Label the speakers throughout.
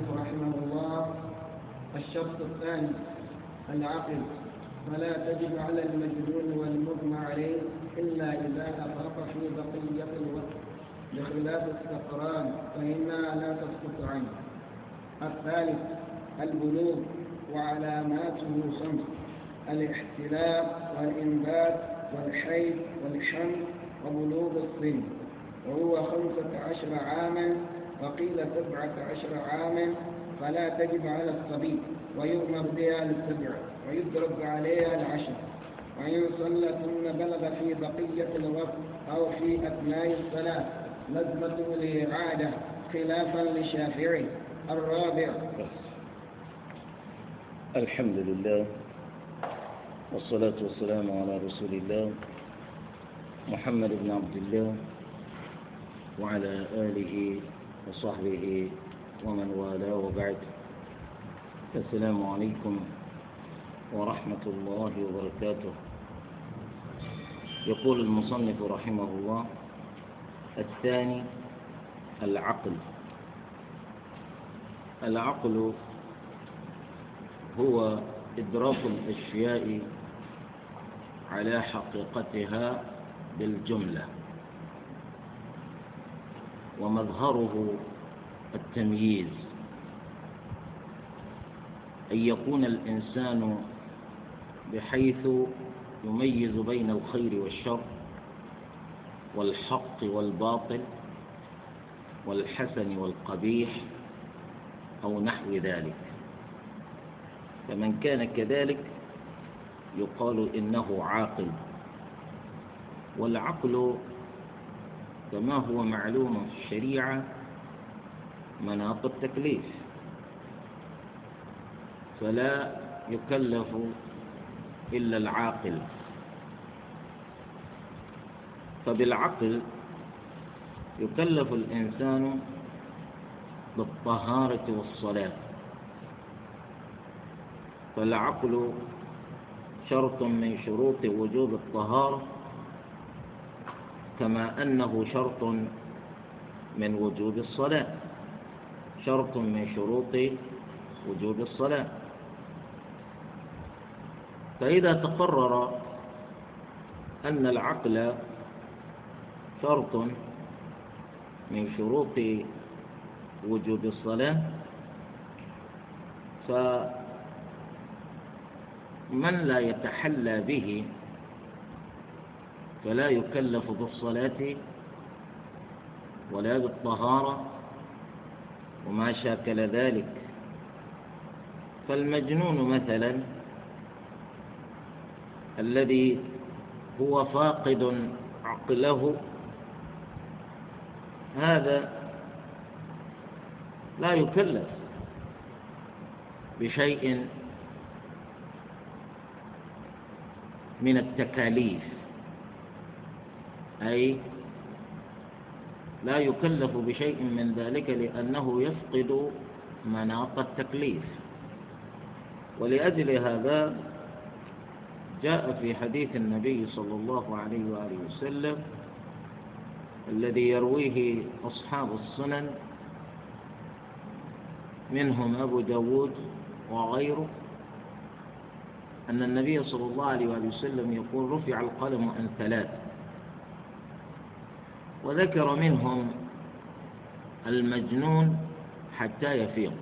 Speaker 1: المصنف رحمه الله الشرط الثاني العقل. فلا تجب على المجنون والمغمى عليه إلا إذا أفاق في بقية الوقت بخلاف السكران فإنها لا تسقط عنه. الثالث البلوغ وعلاماته خمس الاحتلام والإنبات والحيض والحمل وبلوغ السن وهو خمسة عشر عاما وقيل سبعة عشر عاما فلا تجب على الصبي ويؤمر بها للسبع ويضرب عليها العشر. وإن صلى ثم بلغ في بقية الوقت أو في أثناء الصلاة لزمته الإعادة خلافا للشافعي. الرابع.
Speaker 2: الحمد لله والصلاة والسلام على رسول الله محمد بن عبد الله وعلى آله وصحبه ومن والاه وبعد. السلام عليكم ورحمة الله وبركاته. يقول المصنف رحمه الله الثاني العقل. العقل هو إدراك الأشياء على حقيقتها بالجملة. ومظهره التمييز أن يكون الإنسان بحيث يميز بين الخير والشر والحق والباطل والحسن والقبيح أو نحو ذلك. فمن كان كذلك يقال إنه عاقل والعقل كما هو معلوم في الشريعة مناط التكليف. فلا يكلف إلا العاقل. فبالعقل يكلف الإنسان بالطهارة والصلاة. فالعقل شرط من شروط وجوب الطهارة كما أنه شرط من وجوب الصلاة. شرط من شروط وجوب الصلاة. فإذا تقرر أن العقل شرط من شروط وجوب الصلاة فمن لا يتحلى به فلا يكلف بالصلاة ولا بالطهارة وما شاكل ذلك. فالمجنون مثلا الذي هو فاقد عقله هذا لا يكلف بشيء من التكاليف. أي لا يكلف بشيء من ذلك لأنه يفقد مناط التكليف. ولأجل هذا جاء في حديث النبي صلى الله عليه وآله وسلم الذي يرويه أصحاب السنن منهم أبو داود وغيره أن النبي صلى الله عليه وآله وسلم يقول رفع القلم عن ثلاث. وذكر منهم المجنون حتى يفيق.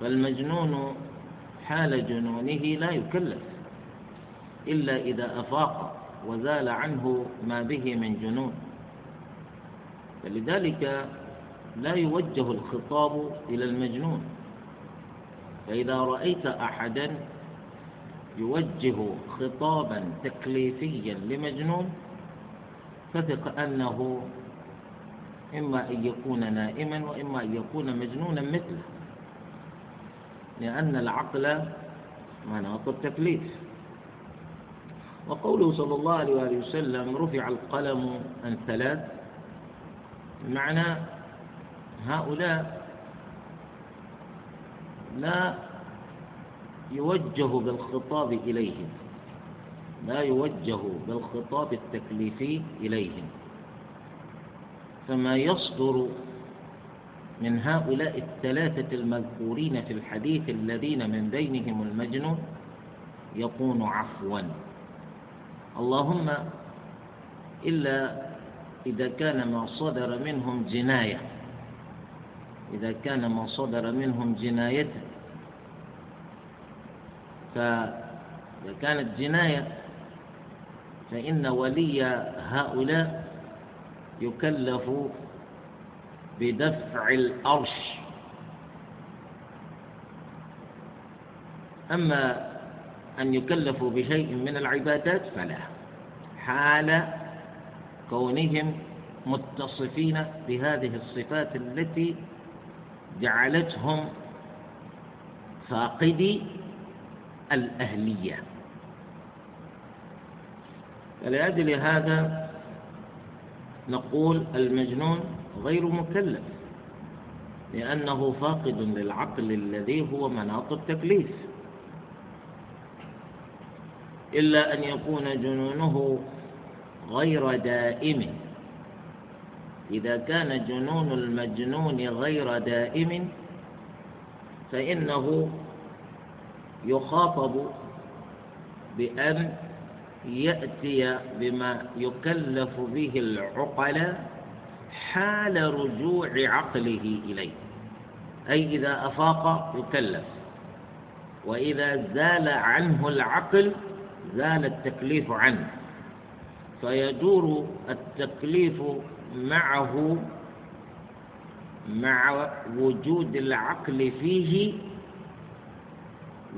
Speaker 2: فالمجنون حال جنونه لا يكلف إلا إذا أفاق وزال عنه ما به من جنون. فلذلك لا يوجه الخطاب إلى المجنون. فإذا رأيت أحدا يوجه خطابا تكليفيا لمجنون فثق أنه إما أن يكون نائما وإما أن يكون مجنونا مثله. لأن العقل مناط التكليف. وقوله صلى الله عليه وآله وسلم رفع القلم عن ثلاث معنى هؤلاء لا يوجه بالخطاب إليهم. لا يوجه بالخطاب التكليفي إليهم. فما يصدر من هؤلاء الثلاثة المذكورين في الحديث الذين من بينهم المجنون يكون عفوا. اللهم إلا إذا كان ما صدر منهم جناية إذا كان ما صدر منهم جناية فإذا كانت جناية فإن ولي هؤلاء يكلف بدفع الأرش. أما أن يكلفوا بشيء من العبادات فلا. حال كونهم متصفين بهذه الصفات التي جعلتهم فاقدي الأهلية. فلأجل هذا نقول المجنون غير مكلف لأنه فاقد للعقل الذي هو مناط التكليف. إلا أن يكون جنونه غير دائم. إذا كان جنون المجنون غير دائم فإنه يخاطب بأن يأتي بما يكلف به العقل حال رجوع عقله إليه. أي إذا أفاق يكلف. وإذا زال عنه العقل زال التكليف عنه. فيدور التكليف معه مع وجود العقل فيه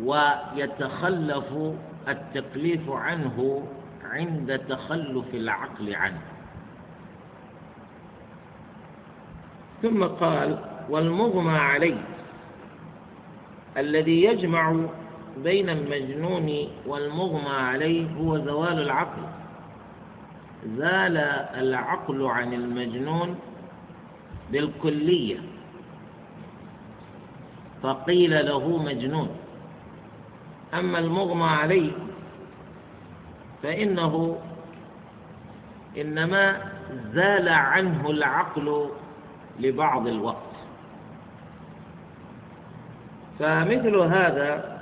Speaker 2: ويتخلف التكليف عنه عند تخلف العقل عنه. ثم قال والمغمى عليه الذي يجمع بين المجنون والمغمى عليه هو زوال العقل. زال العقل عن المجنون بالكلية فقيل له مجنون. أما المغمى عليه فإنه إنما زال عنه العقل لبعض الوقت. فمثل هذا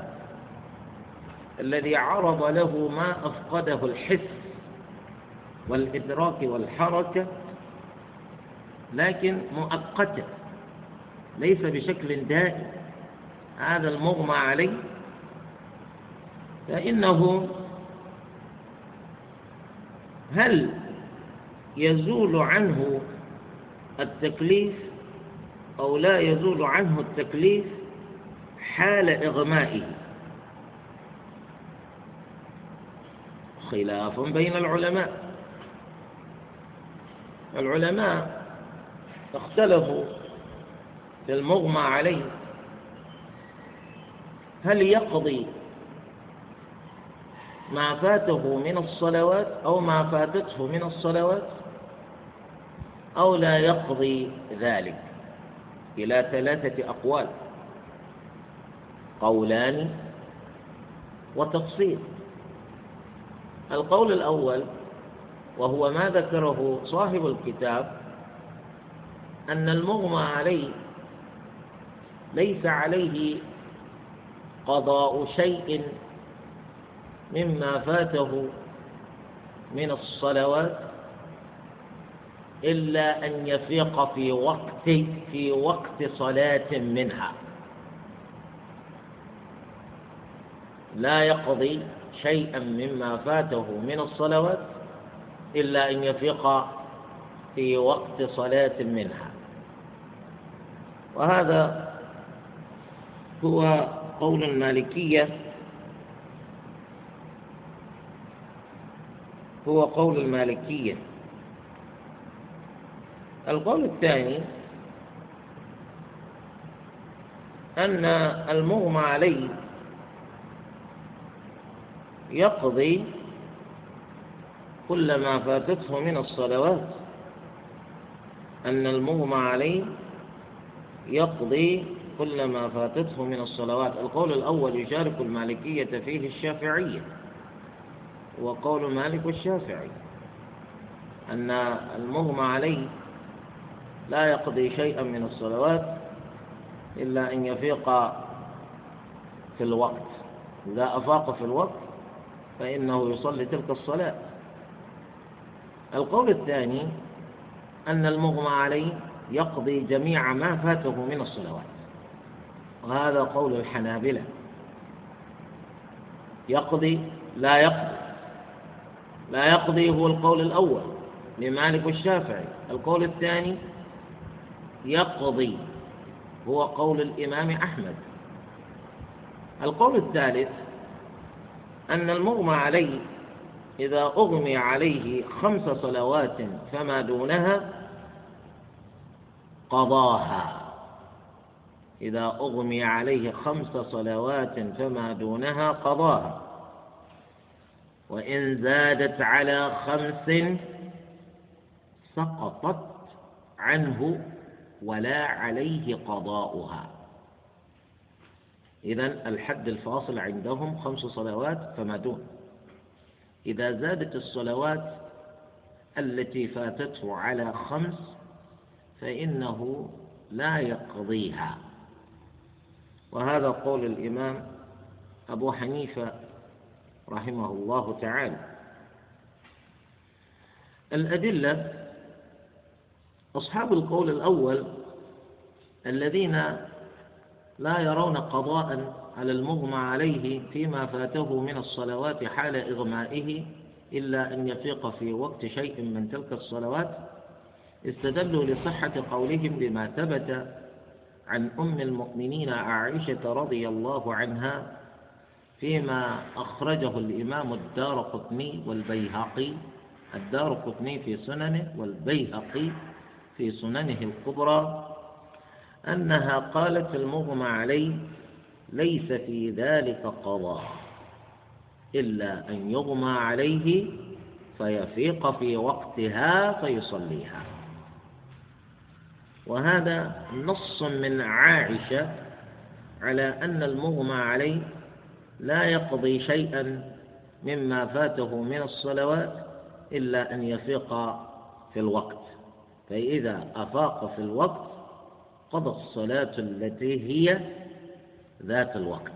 Speaker 2: الذي عرض له ما أفقده الحس والإدراك والحركة لكن مؤقتة ليس بشكل دائم. هذا المغمى عليه فإنه هل يزول عنه التكليف أو لا يزول عنه التكليف حال إغمائه؟ خلاف بين العلماء. العلماء اختلفوا في المغمى عليه. هل يقضي ما فاته من الصلوات أو ما فاتته من الصلوات أو لا يقضي ذلك. إلى ثلاثة أقوال. قولان وتفصيل. القول الأول وهو ما ذكره صاحب الكتاب أن المغمى عليه ليس عليه قضاء شيء مما فاته من الصلوات إلا أن يفيق في وقت في وقت صلاة منها. لا يقضي شيئا مما فاته من الصلوات إلا أن يفيق في وقت صلاة منها. وهذا هو قول المالكية هو قول المالكية. القول الثاني أن المغمى عليه يقضي كل ما فاتته من الصلوات. أن المغمى عليه يقضي كل ما فاتته من الصلوات. القول الأول يشارك المالكية فيه الشافعية. وقول مالك والشافعي أن المغمى عليه لا يقضي شيئا من الصلوات إلا أن يفيق في الوقت. إذا أفاق في الوقت فإنه يصلي تلك الصلاة. القول الثاني أن المغمى عليه يقضي جميع ما فاته من الصلوات. وهذا قول الحنابلة. يقضي لا يقضي. لا يقضي هو القول الأول لمالك والشافعي القول الثاني يقضي هو قول الإمام أحمد. القول الثالث أن المغمى عليه إذا أغمي عليه خمس صلوات فما دونها قضاها. إذا أغمي عليه خمس صلوات فما دونها قضاها. وإن زادت على خمس سقطت عنه ولا عليه قضاؤها. إذا الحد الفاصل عندهم خمس صلوات فما دون. إذا زادت الصلوات التي فاتته على خمس فإنه لا يقضيها. وهذا قول الإمام أبو حنيفة رحمه الله تعالى. الأدلة أصحاب القول الأول الذين لا يرون قضاء على المغمى عليه فيما فاته من الصلوات حال إغمائه إلا أن يفيق في وقت شيء من تلك الصلوات استدلوا لصحة قولهم بما ثبت عن أم المؤمنين عائشة رضي الله عنها فيما أخرجه الإمام الدار قطني والبيهقي. الدار قطني في سننه والبيهقي في سننه الكبرى. أنها قالت المغمى عليه ليس في ذلك قضاء إلا أن يغمى عليه فيفيق في وقتها فيصليها. وهذا نص من عائشة على أن المغمى عليه لا يقضي شيئا مما فاته من الصلوات إلا أن يفيق في الوقت. فإذا أفاق في الوقت قضى الصلاة التي هي ذات الوقت.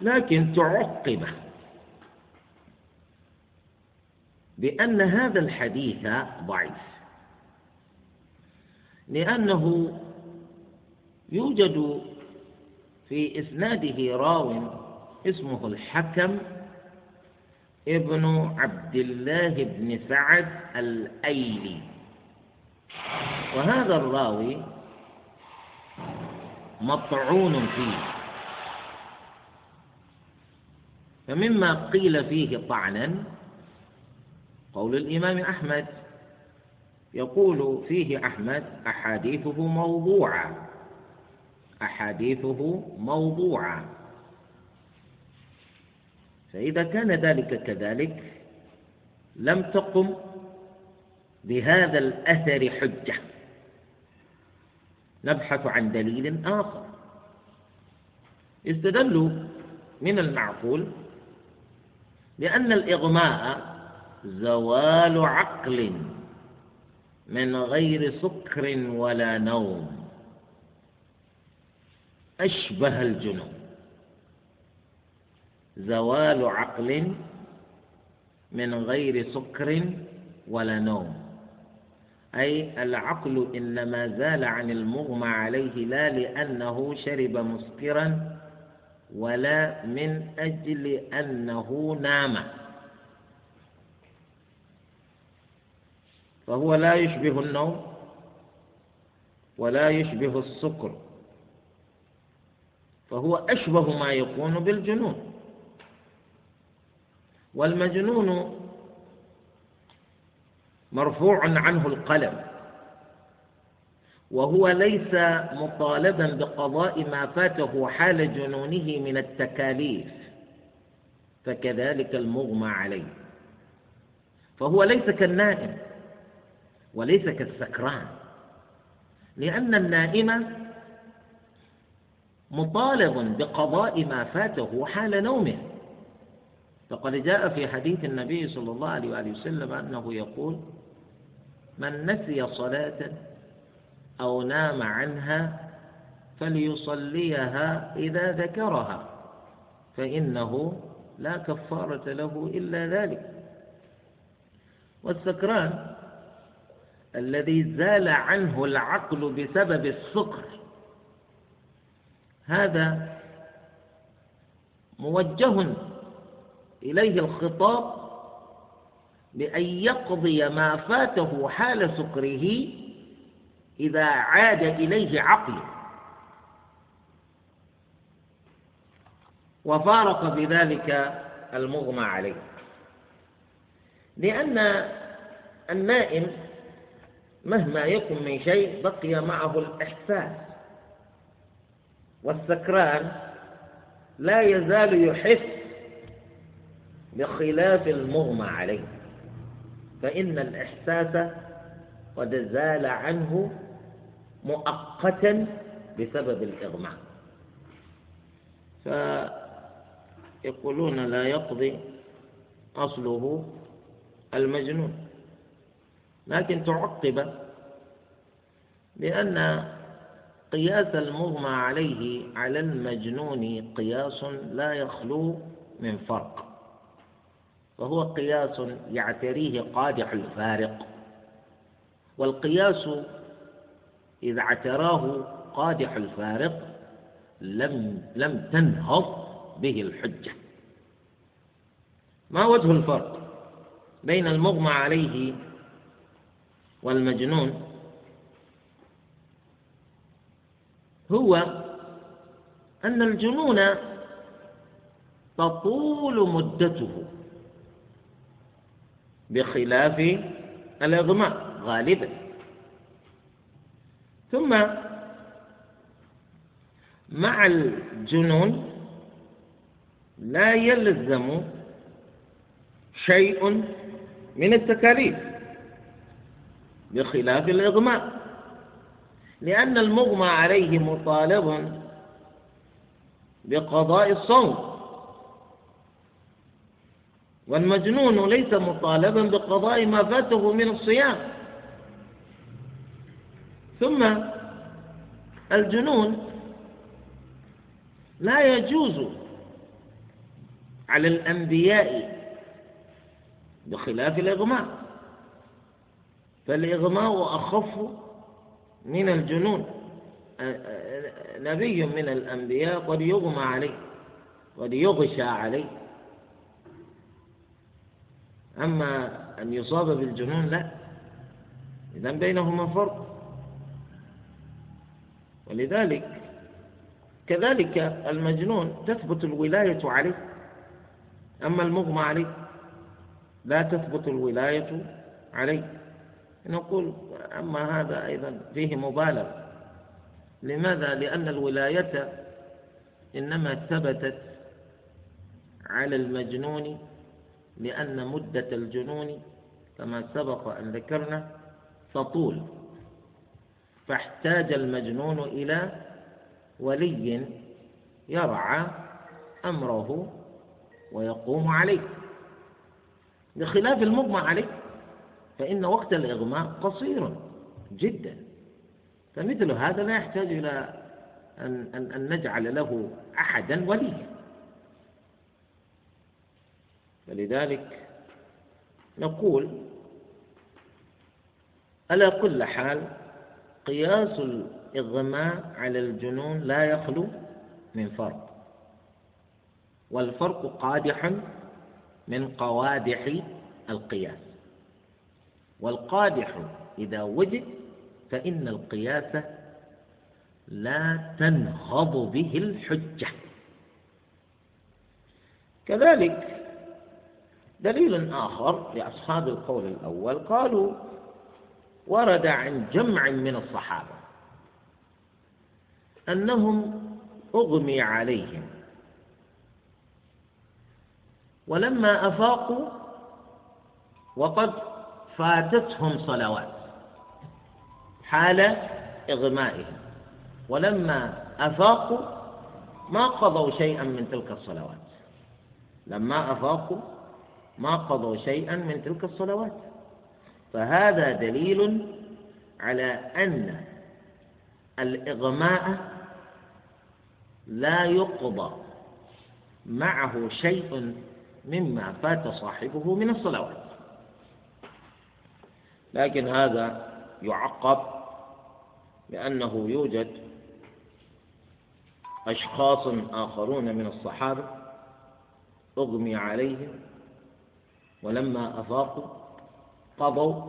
Speaker 2: لكن تعقب بأن هذا الحديث ضعيف لأنه يوجد في إسناده راو اسمه الحكم ابن عبد الله بن سعد الأيلي. وهذا الراوي مطعون فيه. فمما قيل فيه طعنا قول الإمام أحمد يقول فيه أحمد أحاديثه موضوعة. أحاديثه موضوعة. فإذا كان ذلك كذلك لم تقم بهذا الأثر حجة. نبحث عن دليل آخر. استدلوا من المعقول لأن الإغماء زوال عقل من غير سكر ولا نوم. أشبه الجنون. زوال عقل من غير سكر ولا نوم. أي العقل إنما زال عن المغمى عليه لا لأنه شرب مسكرا ولا من أجل أنه نام. فهو لا يشبه النوم ولا يشبه السكر. فهو أشبه ما يكون بالجنون. والمجنون مرفوع عنه القلم وهو ليس مطالبا بقضاء ما فاته حال جنونه من التكاليف فكذلك المغمى عليه. فهو ليس كالنائم وليس كالسكران لأن النائم مطالب بقضاء ما فاته حال نومه. فقد جاء في حديث النبي صلى الله عليه وآله وسلم أنه يقول من نسي صلاة أو نام عنها فليصليها إذا ذكرها فإنه لا كفارة له إلا ذلك. والسكران الذي زال عنه العقل بسبب السكر هذا موجه إليه الخطاب بأن يقضي ما فاته حال سكره إذا عاد إليه عقله وفارق بذلك المغمى عليه. لأن النائم مهما يكن من شيء بقي معه الإحساس. والسكران لا يزال يحس بخلاف المغمى عليه فإن الإحساس قد زال عنه مؤقتا بسبب الإغماء. فيقولون لا يقضي أصله المجنون لكن تعقب بأن قياس المغمى عليه على المجنون قياس لا يخلو من فرق وهو قياس يعتريه قادح الفارق والقياس إذا اعتراه قادح الفارق لم لم تنهض به الحجة. ما وجه الفرق بين المغمى عليه والمجنون؟ هو أن الجنون تطول مدته بخلاف الإغماء غالبا. ثم مع الجنون لا يلزم شيء من التكاليف بخلاف الإغماء. لأن المغمى عليه مطالب بقضاء الصوم. والمجنون ليس مطالبا بقضاء ما فاته من الصيام. ثم الجنون لا يجوز على الأنبياء بخلاف الإغماء. فالإغماء أخف من الجنون. نبي من الأنبياء قد يغمى عليه قد يغشى عليه. أما أن يصاب بالجنون لا إذا بينهما فرق. ولذلك كذلك المجنون تثبت الولاية عليه. أما المغمى عليه لا تثبت الولاية عليه. نقول أما هذا أيضا فيه مبالغة. لماذا؟ لأن الولاية إنما ثبتت على المجنون لأن مدة الجنون كما سبق أن ذكرنا تطول. فاحتاج المجنون إلى ولي يرعى أمره ويقوم عليه. بخلاف المغمى عليه فإن وقت الإغماء قصير جدا. فمثل هذا لا يحتاج إلى أن, أن, أن نجعل له أحدا وليا. فلذلك نقول على كل حال قياس الإغماء على الجنون لا يخلو من فرق. والفرق قادح من قوادح القياس. والقادح إذا وجد فإن القياس لا تنهض به الحجة. كذلك دليل آخر لأصحاب القول الأول قالوا ورد عن جمع من الصحابة أنهم أغمي عليهم ولما أفاقوا وقد فاتتهم صلوات حال إغمائهم. ولما أفاقوا ما قضوا شيئا من تلك الصلوات. لما أفاقوا ما قضوا شيئا من تلك الصلوات. فهذا دليل على أن الإغماء لا يقضى معه شيء مما فات صاحبه من الصلوات. لكن هذا يعقب لأنه يوجد أشخاص آخرون من الصحابة أغمي عليهم ولما أفاقوا قضوا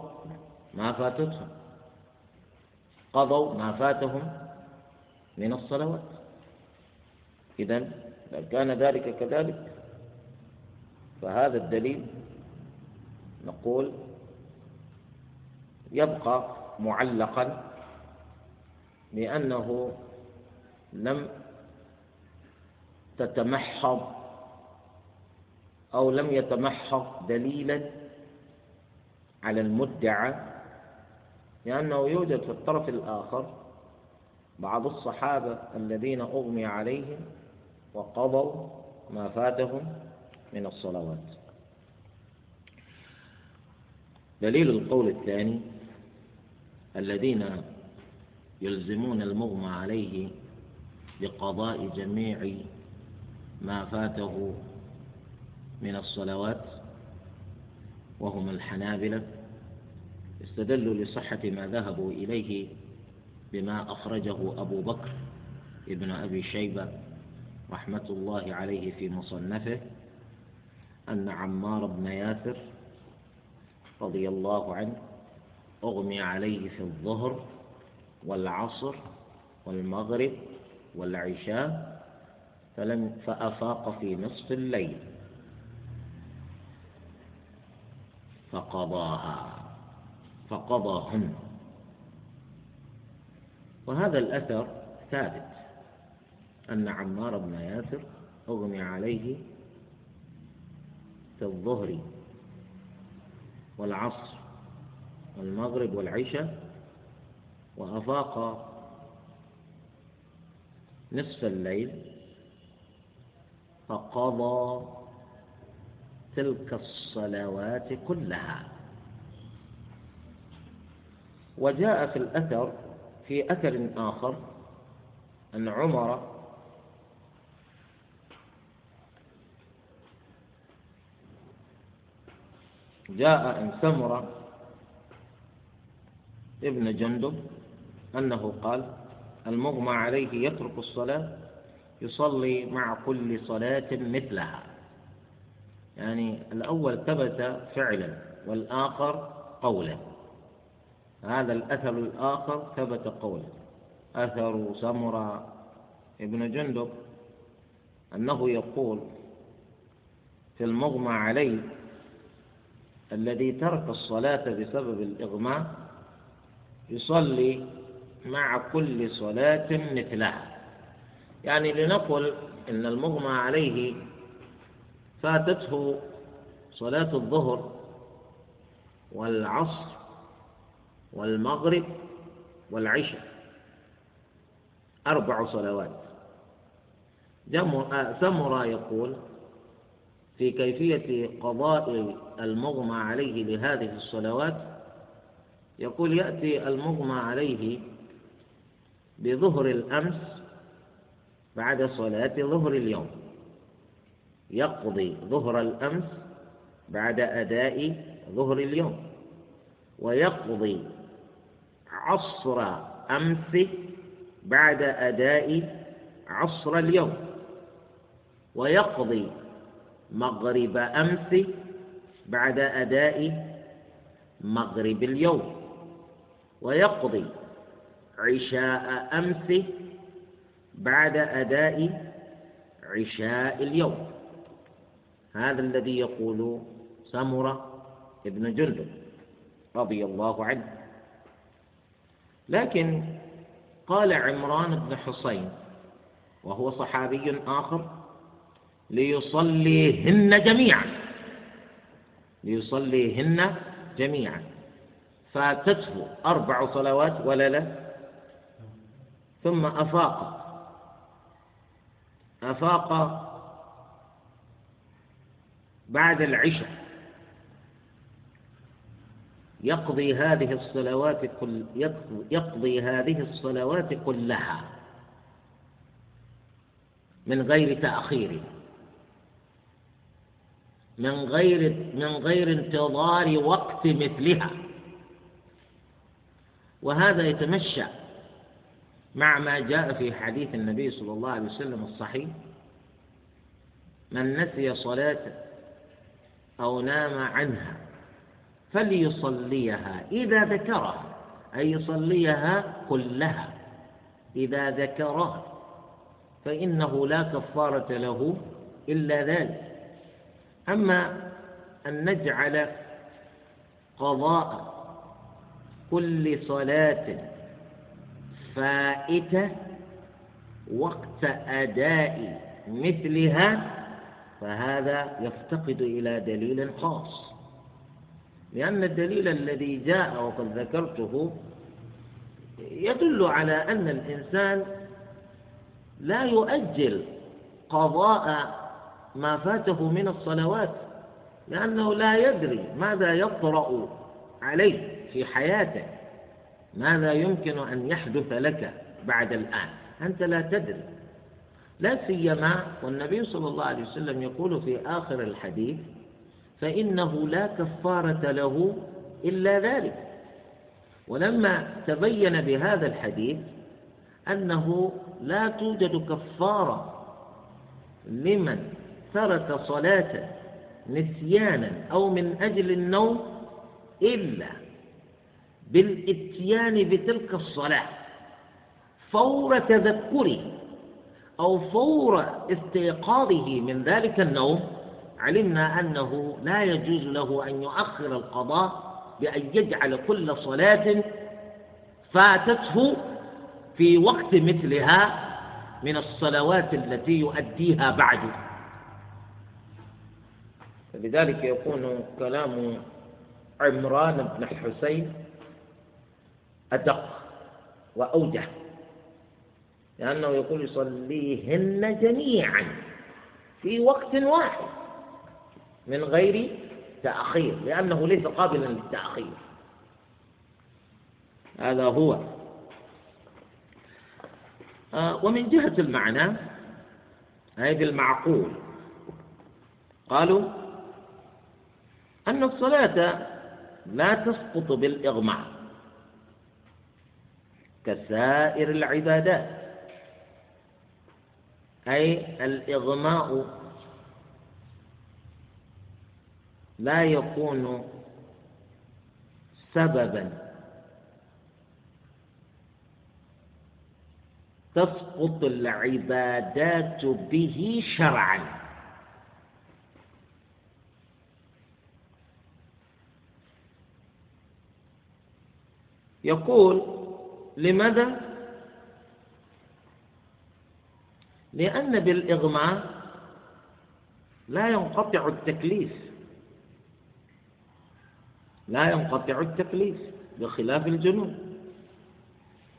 Speaker 2: ما فاتتهم. قضوا ما فاتهم من الصلوات. إذا لو كان ذلك كذلك فهذا الدليل نقول يبقى معلقا لأنه لم تتمحض أو لم يتمحض دليلا على المدعى لأنه يوجد في الطرف الآخر بعض الصحابة الذين أغمي عليهم وقضوا ما فاتهم من الصلوات. دليل القول الثاني الذين يلزمون المغمى عليه بقضاء جميع ما فاته من الصلوات وهم الحنابلة استدلوا لصحة ما ذهبوا إليه بما أخرجه أبو بكر ابن أبي شيبة رحمة الله عليه في مصنفه أن عمار بن ياسر رضي الله عنه أغمي عليه في الظهر والعصر والمغرب والعشاء فلم فأفاق في نصف الليل. فقضاها فقضاهن. وهذا الأثر ثابت أن عمار بن ياسر أغمي عليه في الظهر والعصر والمغرب والعشاء وأفاق نصف الليل فقضى تلك الصلوات كلها. وجاء في الأثر في أثر آخر أن عمر جاء أن سمر ابن جندب أنه قال المغمى عليه يترك الصلاة يصلي مع كل صلاة مثلها. يعني الأول ثبت فعلا والآخر قولا. هذا الأثر الآخر ثبت قولا. أثر سمرة ابن جندب أنه يقول في المغمى عليه الذي ترك الصلاة بسبب الإغماء يصلي مع كل صلاة مثلها. يعني لنقل إن المغمى عليه فاتته صلاة الظهر والعصر والمغرب والعشاء. أربع صلوات. سمر يقول في كيفية قضاء المغمى عليه لهذه الصلوات يقول يأتي المغمى عليه بظهر الأمس بعد صلاة ظهر اليوم. يقضي ظهر الأمس بعد أداء ظهر اليوم. ويقضي عصر أمس بعد أداء عصر اليوم. ويقضي مغرب أمس بعد أداء مغرب اليوم. ويقضي عشاء أمس بعد أداء عشاء اليوم. هذا الذي يقول سمرة ابن جندب رضي الله عنه. لكن قال عمران بن حسين وهو صحابي آخر ليصليهن جميعا ليصليهن جميعا. فاتته أربع صلوات ولا لا؟ ثم أفاق. أفاق بعد العشاء. يقضي هذه الصلوات كل يقضي هذه الصلوات كلها من غير تأخير. من غير من غير انتظار وقت مثلها. وهذا يتمشى مع ما جاء في حديث النبي صلى الله عليه وسلم الصحيح من نسي صلاة أو نام عنها فليصليها إذا ذكرها أي يصليها كلها إذا ذكرها فإنه لا كفارة له إلا ذلك. أما أن نجعل قضاء كل صلاة فائتة وقت أداء مثلها فهذا يفتقد إلى دليل خاص. لأن الدليل الذي جاء وقد ذكرته يدل على أن الإنسان لا يؤجل قضاء ما فاته من الصلوات لأنه لا يدري ماذا يطرأ عليه. في حياته ماذا يمكن أن يحدث لك بعد الآن؟ أنت لا تدري. لا سيما والنبي صلى الله عليه وسلم يقول في آخر الحديث فإنه لا كفارة له إلا ذلك. ولما تبين بهذا الحديث أنه لا توجد كفارة لمن ترك صلاة نسيانا أو من أجل النوم إلا بالإتيان بتلك الصلاة. فور تذكره أو فور استيقاظه من ذلك النوم علمنا أنه لا يجوز له أن يؤخر القضاء بأن يجعل كل صلاة فاتته في وقت مثلها من الصلوات التي يؤديها بعد. فلذلك يكون كلام عمران بن حسين أدق وأوجه لأنه يقول يصليهن جميعا في وقت واحد من غير تأخير لأنه ليس قابلا للتأخير. هذا هو. آه ومن جهة المعنى أي بالمعقول قالوا أن الصلاة لا تسقط بالإغماء. كسائر العبادات. أي الإغماء لا يكون سببا. تسقط العبادات به شرعا. يقول لماذا؟ لأن بالإغماء لا ينقطع التكليف. لا ينقطع التكليف بخلاف الجنون.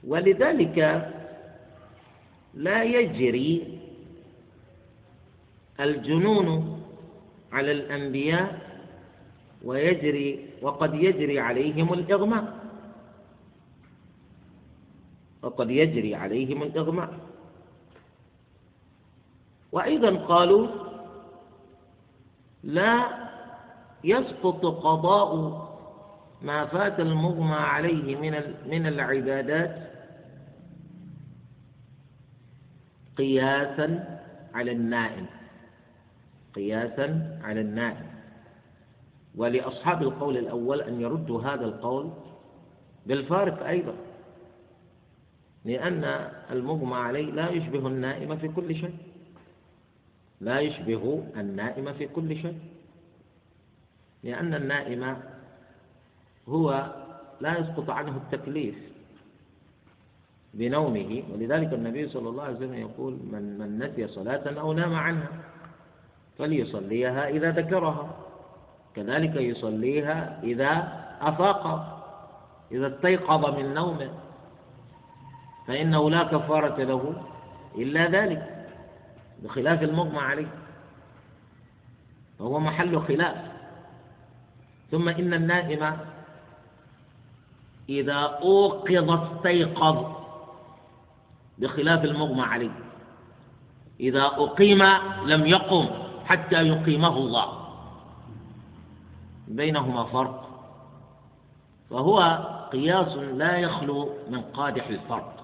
Speaker 2: ولذلك لا يجري الجنون على الأنبياء ويجري وقد يجري عليهم الإغماء. وقد يجري عليهم الإغماء. وأيضا قالوا لا يسقط قضاء ما فات المغمى عليه من من العبادات قياسا على النائم. قياسا على النائم. ولأصحاب القول الأول أن يردوا هذا القول بالفارق أيضا. لأن المغمى عليه لا يشبه النائم في كل شيء. لا يشبه النائم في كل شيء. لأن النائم هو لا يسقط عنه التكليف بنومه ولذلك النبي صلى الله عليه وسلم يقول من من نسي صلاة أو نام عنها فليصليها إذا ذكرها. كذلك يصليها إذا أفاق إذا استيقظ من نومه. فإنه لا كفارة له إلا ذلك بخلاف المغمى عليه. فهو محل خلاف. ثم إن النائم إذا أوقظ استيقظ بخلاف المغمى عليه. إذا أقيم لم يقم حتى يقيمه الله. بينهما فرق. فهو قياس لا يخلو من قادح الفرق.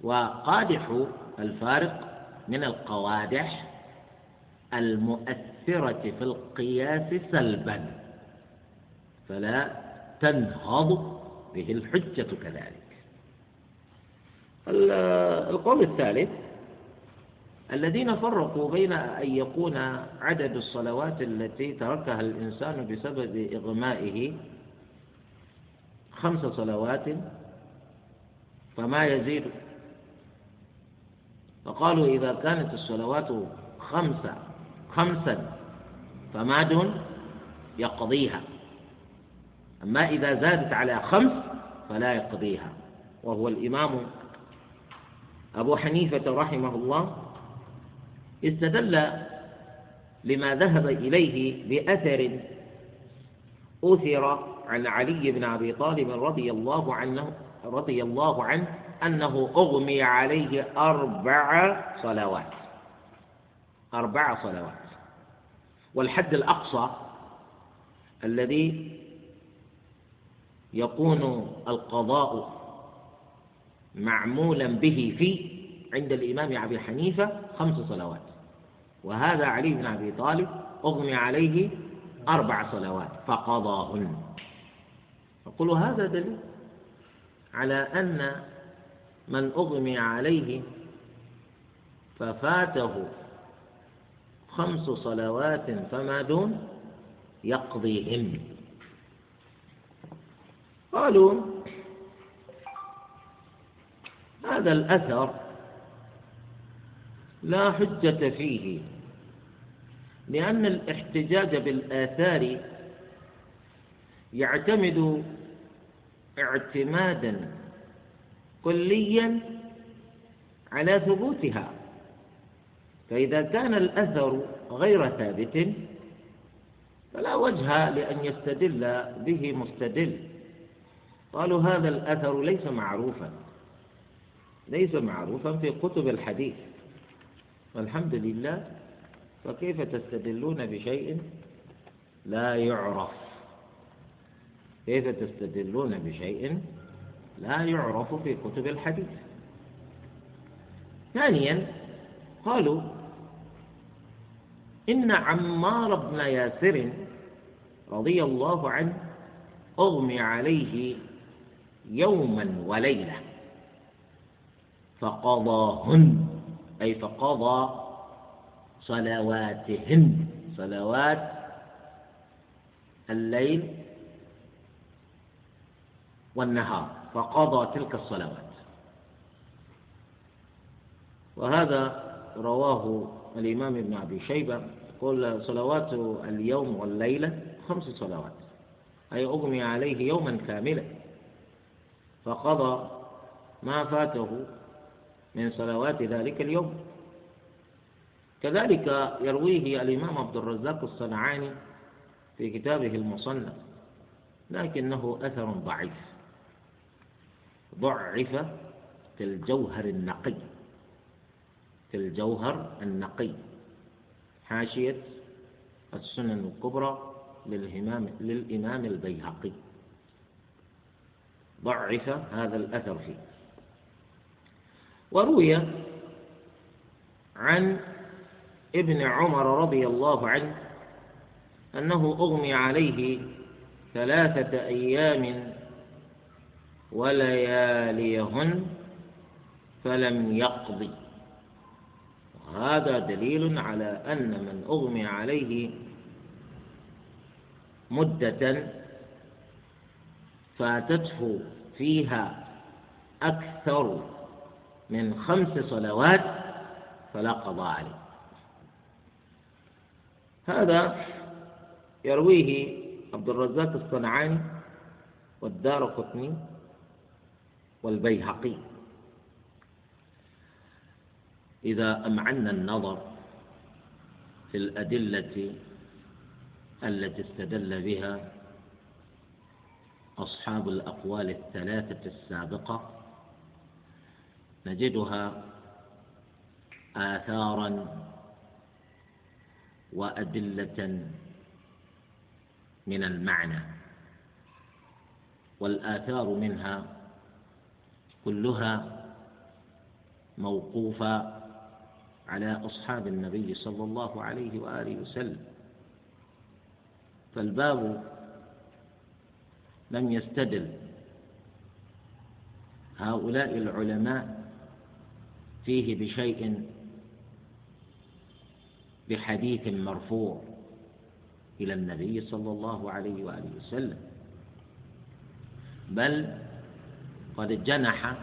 Speaker 2: وقادح الفارق من القوادح المؤثرة في القياس سلبا فلا تنهض به الحجة كذلك. القول الثالث الذين فرقوا بين أن يكون عدد الصلوات التي تركها الإنسان بسبب إغمائه خمس صلوات فما يزيد فقالوا إذا كانت الصلوات خمسة خمسا فما دون يقضيها. أما إذا زادت على خمس فلا يقضيها. وهو الإمام أبو حنيفة رحمه الله استدل لما ذهب إليه بأثر أثر عن علي بن أبي طالب رضي الله عنه رضي الله عنه أنه أغمي عليه أربع صلوات. أربع صلوات. والحد الأقصى الذي يكون القضاء معمولا به في عند الإمام أبي حنيفة خمس صلوات. وهذا علي بن أبي طالب أغمي عليه أربع صلوات فقضاهن. أقول هذا دليل على أن من أغمي عليه ففاته خمس صلوات فما دون يقضيهن قالوا هذا الأثر لا حجة فيه لأن الاحتجاج بالآثار يعتمد اعتمادا كليا على ثبوتها. فإذا كان الأثر غير ثابت فلا وجه لأن يستدل به مستدل. قالوا هذا الأثر ليس معروفا ليس معروفا في كتب الحديث. والحمد لله فكيف تستدلون بشيء لا يعرف؟ كيف تستدلون بشيء لا يعرف في كتب الحديث. ثانيا قالوا إن عمار بن ياسر رضي الله عنه أغمي عليه يوما وليلة فقضاهن أي فقضى صلواتهن صلوات الليل والنهار. فقضى تلك الصلوات. وهذا رواه الإمام ابن أبي شيبة يقول صلوات اليوم والليلة خمس صلوات أي أغمي عليه يوما كاملا. فقضى ما فاته من صلوات ذلك اليوم. كذلك يرويه الإمام عبد الرزاق الصنعاني في كتابه المصنف لكنه أثر ضعيف. ضعف في الجوهر النقي. في الجوهر النقي. حاشية السنن الكبرى للإمام, للإمام البيهقي. ضعف هذا الأثر فيه. وروي عن ابن عمر رضي الله عنه أنه أغمي عليه ثلاثة أيام ولياليهن فلم يقضي. وهذا دليل على أن من أغمي عليه مدة فاتته فيها أكثر من خمس صلوات فلا قضاء عليه. هذا يرويه عبد الرزاق الصنعاني والدار قطني والبيهقي. إذا أمعنا النظر في الأدلة التي استدل بها أصحاب الأقوال الثلاثة السابقة نجدها آثارا وأدلة من المعنى والآثار منها كلها موقوفة على أصحاب النبي صلى الله عليه وآله وسلم. فالباب لم يستدل. هؤلاء العلماء فيه بشيء بحديث مرفوع إلى النبي صلى الله عليه وآله وسلم. بل قد جنح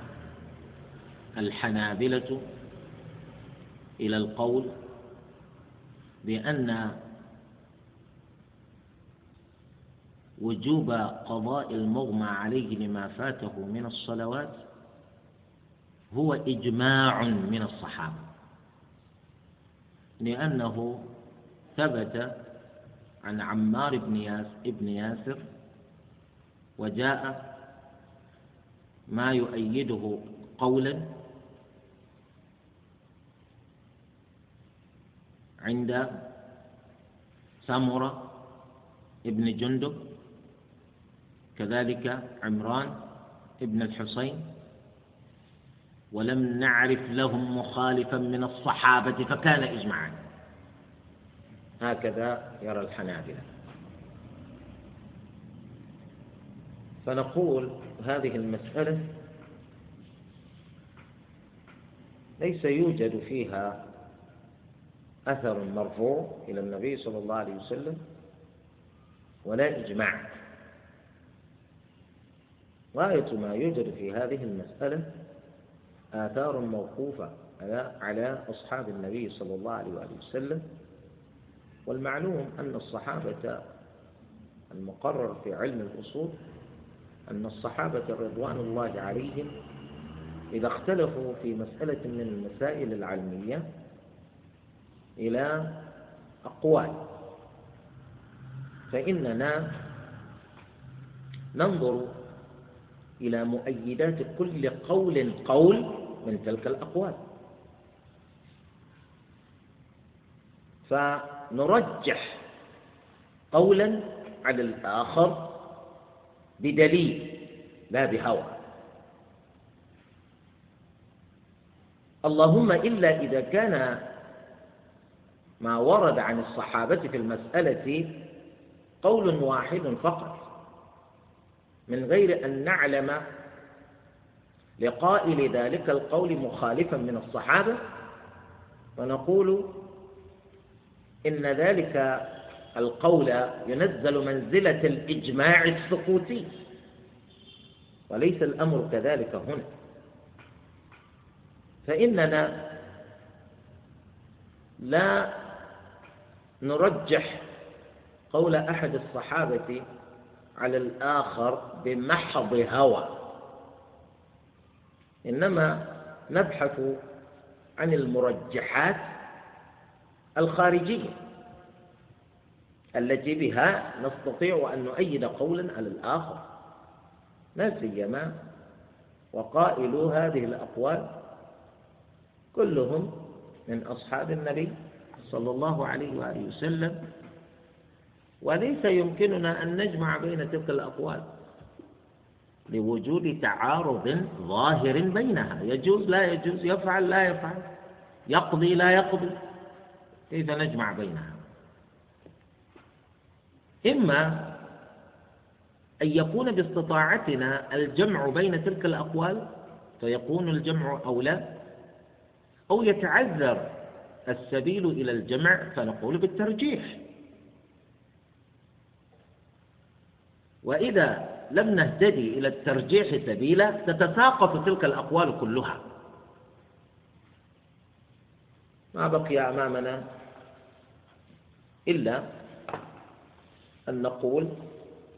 Speaker 2: الحنابلة إلى القول بأن وجوب قضاء المغمى عليه لما فاته من الصلوات هو إجماع من الصحابة لأنه ثبت عن عمار بن ياسر, وجاء ما يؤيده قولا عند سمرة ابن جندب كذلك عمران ابن الحصين ولم نعرف لهم مخالفا من الصحابة فكان إجماعا. هكذا يرى الحنابلة. فنقول هذه المسألة ليس يوجد فيها أثر مرفوع إلى النبي صلى الله عليه وسلم ولا إجماع. غاية ما يوجد في هذه المسألة آثار موقوفة على أصحاب النبي صلى الله عليه وسلم والمعلوم أن الصحابة المقرر في علم الأصول أن الصحابة رضوان الله عليهم إذا اختلفوا في مسألة من المسائل العلمية إلى أقوال. فإننا ننظر إلى مؤيدات كل قول قول من تلك الأقوال. فنرجح قولا على الآخر بدليل لا بهوى. اللهم إلا إذا كان ما ورد عن الصحابة في المسألة قول واحد فقط من غير أن نعلم لقائل ذلك القول مخالفا من الصحابة فنقول إن ذلك القول ينزل منزلة الإجماع السقوطي. وليس الأمر كذلك هنا. فإننا لا نرجح قول أحد الصحابة على الآخر بمحض هوى. إنما نبحث عن المرجحات الخارجية. التي بها نستطيع أن نؤيد قولا على الآخر. لا سيما وقائلو هذه الأقوال كلهم من أصحاب النبي صلى الله عليه وآله وسلم. وليس يمكننا أن نجمع بين تلك الأقوال لوجود تعارض ظاهر بينها. يجوز لا يجوز يفعل لا يفعل يقضي لا يقضي كيف نجمع بينها؟ إما أن يكون باستطاعتنا الجمع بين تلك الأقوال فيكون الجمع أولى أو يتعذر السبيل إلى الجمع فنقول بالترجيح. وإذا لم نهتدي إلى الترجيح سبيلا تتساقط تلك الأقوال كلها. ما بقي أمامنا إلا أن نقول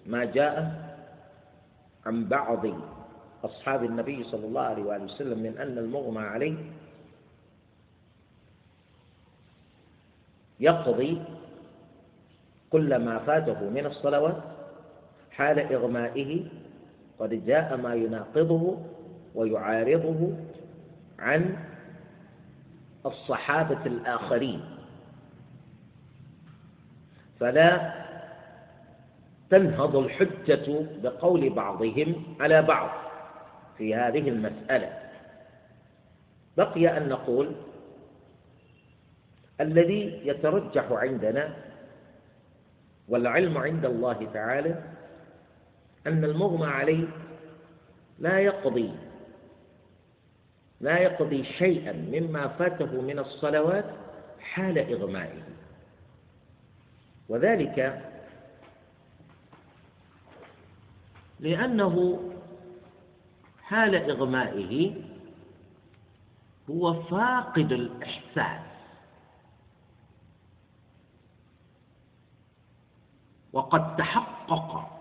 Speaker 2: ما جاء عن بعض أصحاب النبي صلى الله عليه وآله وسلم من أن المغمى عليه يقضي كل ما فاته من الصلوات حال إغمائه قد جاء ما يناقضه ويعارضه عن الصحابة الآخرين. فلا تنهض الحجة بقول بعضهم على بعض في هذه المسألة. بقي أن نقول الذي يترجح عندنا والعلم عند الله تعالى أن المغمى عليه لا يقضي لا يقضي شيئا مما فاته من الصلوات حال إغمائه. وذلك لأنه حال إغمائه هو فاقد الإحساس. وقد تحقق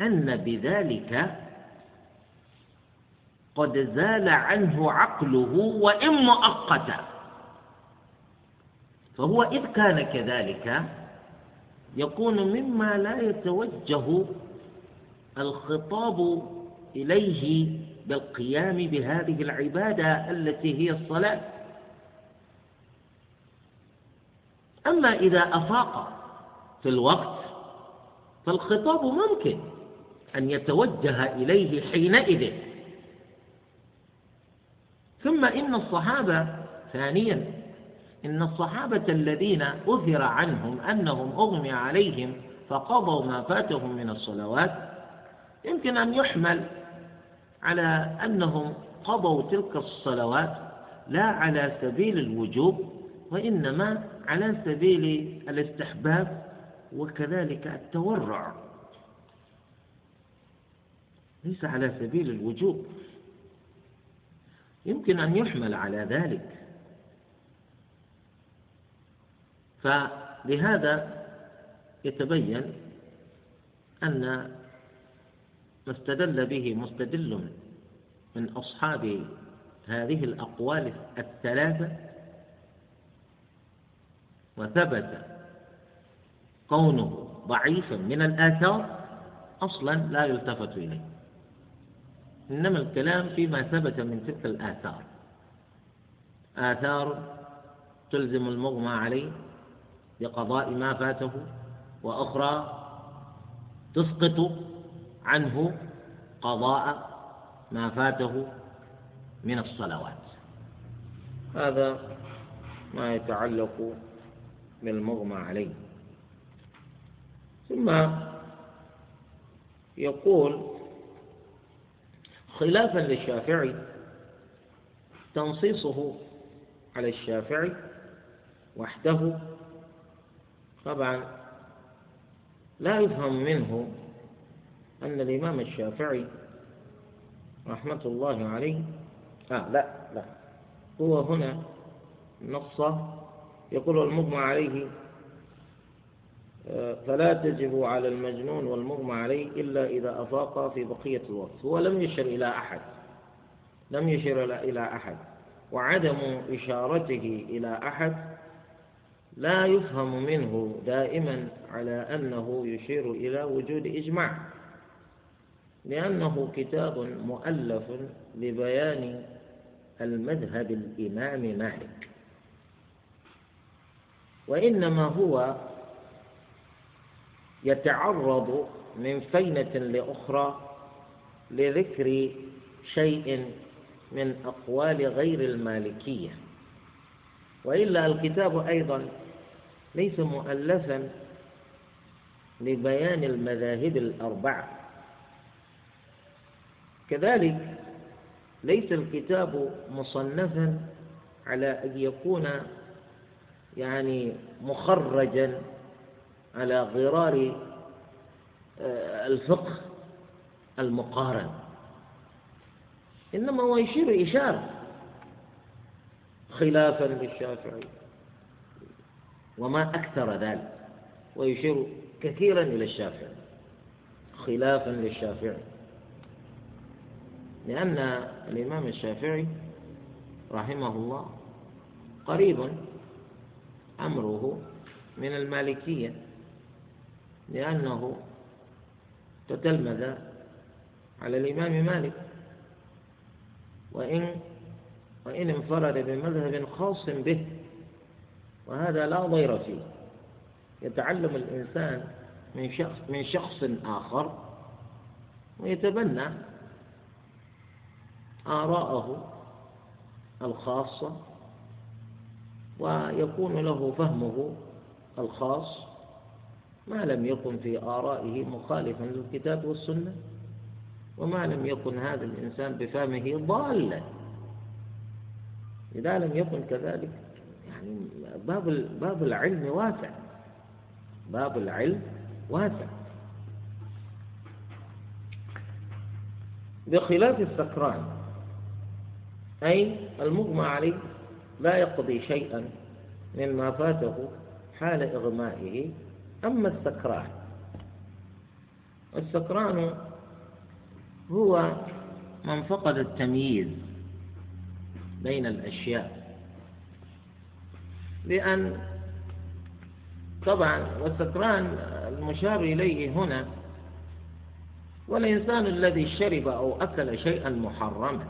Speaker 2: أن بذلك قد زال عنه عقله وإن مؤقتا فهو إذ كان كذلك يكون مما لا يتوجه الخطاب إليه بالقيام بهذه العبادة التي هي الصلاة. أما إذا أفاق في الوقت فالخطاب ممكن أن يتوجه إليه حينئذ. ثم إن الصحابة ثانيا إن الصحابة الذين أثر عنهم أنهم أغمي عليهم فقضوا ما فاتهم من الصلوات يمكن أن يحمل على أنهم قضوا تلك الصلوات لا على سبيل الوجوب وإنما على سبيل الاستحباب وكذلك التورع. ليس على سبيل الوجوب. يمكن أن يحمل على ذلك. فلهذا يتبين أن ما استدل به مستدل من أصحاب هذه الأقوال الثلاثة وثبت كونه ضعيفا من الآثار أصلا لا يلتفت إليه. إنما الكلام فيما ثبت من تلك الآثار. آثار تلزم المغمى عليه بقضاء ما فاته وأخرى تسقط عنه قضاء ما فاته من الصلوات. هذا ما يتعلق بالمغمى عليه. ثم يقول خلافا للشافعي تنصيصه على الشافعي وحده طبعا لا يفهم منه أن الإمام الشافعي رحمة الله عليه آه لا لا هو هنا نص يقول المغمى عليه فلا تجب على المجنون والمغمى عليه إلا إذا أفاق في بقية الوقت. هو لم يشر إلى أحد لم يشر إلى أحد وعدم إشارته إلى أحد لا يفهم منه دائما على أنه يشير إلى وجود إجماع. لأنه كتاب مؤلف لبيان المذهب الإمام مالك. وإنما هو يتعرض من فينة لأخرى لذكر شيء من أقوال غير المالكية. وإلا الكتاب أيضا ليس مؤلفا لبيان المذاهب الأربعة. كذلك ليس الكتاب مصنفا على أن يكون يعني مخرجا على غرار آه، الفقه المقارن. إنما هو يشير إشارة خلافا للشافعي وما أكثر ذلك ويشير كثيرا إلى الشافعي خلافا للشافعي. لأن الإمام الشافعي رحمه الله قريب أمره من المالكية لأنه تتلمذ على الإمام مالك. وإن وإن انفرد بمذهب خاص به وهذا لا ضير فيه. يتعلم الإنسان من شخص من شخص آخر ويتبنى آراءه الخاصة ويكون له فهمه الخاص ما لم يكن في آرائه مخالفا للكتاب والسنة وما لم يكن هذا الإنسان بفهمه ضالا. إذا لم يكن كذلك يعني باب باب العلم واسع. باب العلم واسع. بخلاف السكران أي المغمى عليه لا يقضي شيئا مما فاته حال إغمائه أما السكران. السكران هو من فقد التمييز بين الأشياء لأن طبعا والسكران المشار إليه هنا والإنسان الذي شرب أو أكل شيئا محرما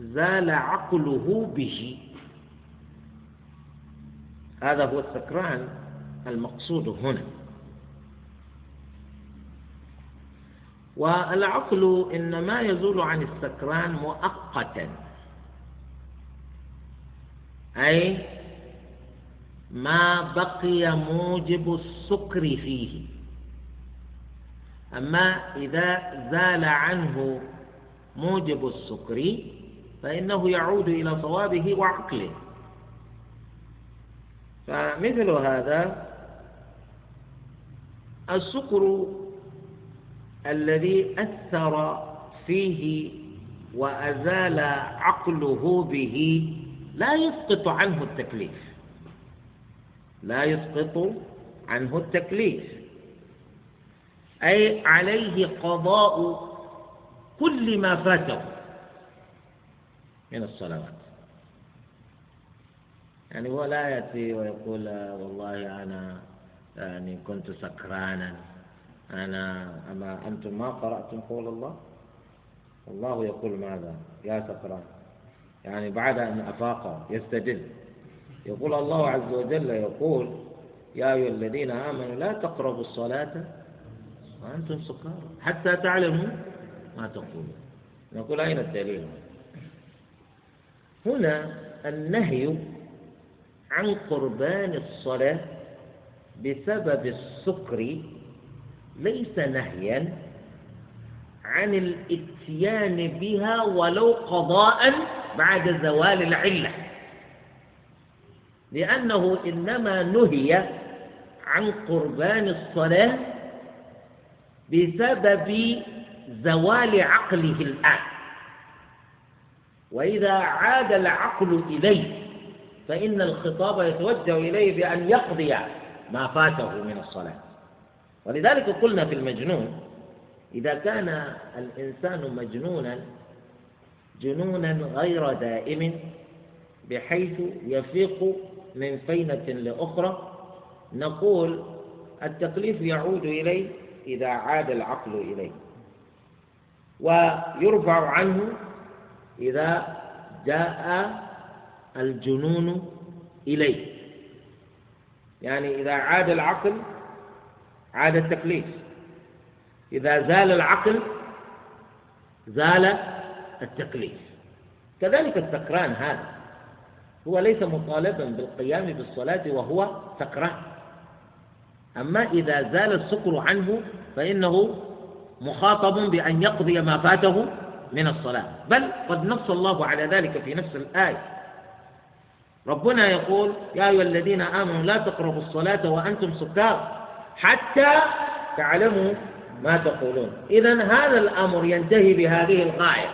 Speaker 2: زال عقله به. هذا هو السكران المقصود هنا. والعقل إنما يزول عن السكران مؤقتا. أي ما بقي موجب السكر فيه. أما إذا زال عنه موجب السكر فإنه يعود إلى صوابه وعقله. فمثل هذا السكر الذي أثر فيه وأزال عقله به لا يسقط عنه التكليف. لا يسقط عنه التكليف. أي عليه قضاء كل ما فاته. من الصلوات. يعني هو لا يأتي ويقول والله أنا يعني كنت سكرانا أنا أما أنتم ما قرأتم قول الله؟ الله يقول ماذا؟ يا سكران. يعني بعد أن أفاق يستدل يقول الله عز وجل يقول يا أيها الذين آمنوا لا تقربوا الصلاة وأنتم سكارى حتى تعلموا ما تقولون. نقول أين الدليل؟ هنا النهي عن قربان الصلاة بسبب السكر ليس نهيا عن الاتيان بها ولو قضاء بعد زوال العلة. لأنه إنما نهي عن قربان الصلاة بسبب زوال عقله الآن. وإذا عاد العقل إليه فإن الخطاب يتوجه إليه بأن يقضي ما فاته من الصلاة. ولذلك قلنا في المجنون إذا كان الإنسان مجنونا جنونا غير دائم بحيث يفيق من فينة لأخرى نقول التكليف يعود إليه إذا عاد العقل إليه. ويرفع عنه إذا جاء الجنون إليه. يعني إذا عاد العقل عاد التكليف. إذا زال العقل زال التكليف. كذلك السكران هذا. هو ليس مطالبا بالقيام بالصلاة وهو سكران. أما إذا زال السكر عنه فإنه مخاطب بأن يقضي ما فاته من الصلاة. بل قد نص الله على ذلك في نفس الآية. ربنا يقول يا أيها الذين آمنوا لا تقربوا الصلاة وأنتم سكار حتى تعلموا ما تقولون. إذا هذا الأمر ينتهي بهذه الغاية.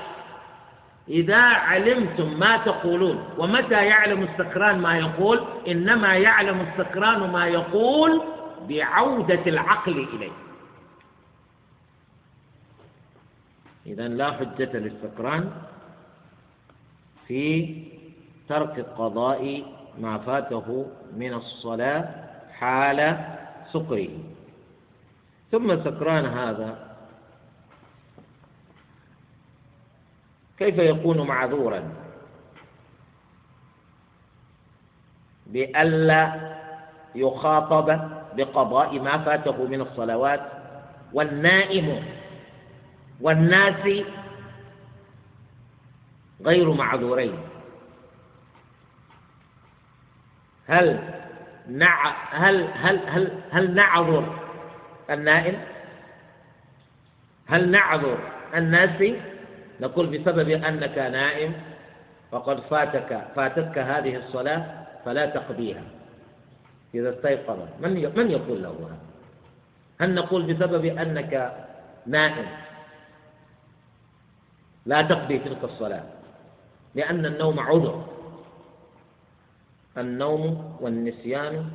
Speaker 2: إذا علمتم ما تقولون ومتى يعلم السكران ما يقول إنما يعلم السكران ما يقول بعودة العقل إليه. إذا لا حجة للسكران في ترك قضاء ما فاته من الصلاة حال سكره. ثم سكران هذا كيف يكون معذورا؟ بألا يخاطب بقضاء ما فاته من الصلوات والنائم والناس غير معذورين. هل نع هل هل هل هل نعذر النائم؟ هل نعذر الناس؟ نقول بسبب أنك نائم فقد فاتك فاتتك هذه الصلاة فلا تقضيها. إذا استيقظ من من يقول له هذا؟ هل نقول بسبب أنك نائم؟ لا تقضي تلك الصلاة لأن النوم عذر. النوم والنسيان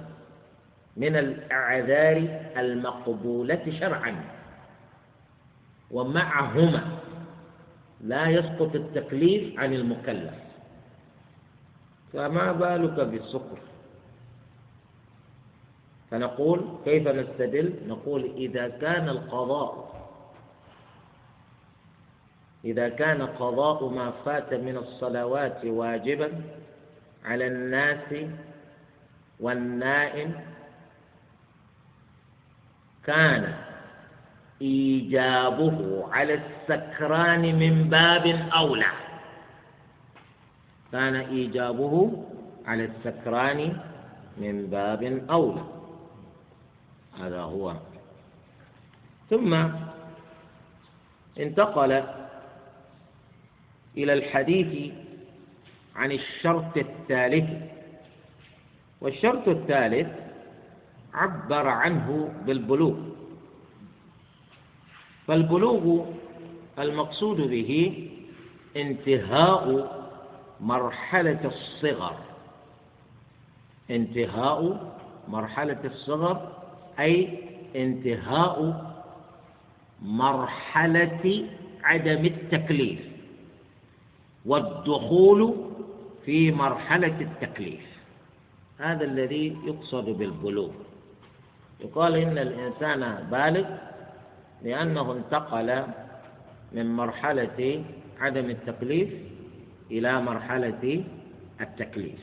Speaker 2: من الأعذار المقبولة شرعا. ومعهما لا يسقط التكليف عن المكلف. فما بالك بالسكر؟ فنقول كيف نستدل؟ نقول إذا كان القضاء إذا كان قضاء ما فات من الصلوات واجبا على الناس والنائم كان إيجابه على السكران من باب أولى. كان إيجابه على السكران من باب أولى. هذا هو. ثم انتقل إلى الحديث عن الشرط الثالث. والشرط الثالث عبر عنه بالبلوغ. فالبلوغ المقصود به انتهاء مرحلة الصغر. انتهاء مرحلة الصغر أي انتهاء مرحلة عدم التكليف. والدخول في مرحلة التكليف. هذا الذي يقصد بالبلوغ. يقال إن الإنسان بالغ لأنه انتقل من مرحلة عدم التكليف إلى مرحلة التكليف.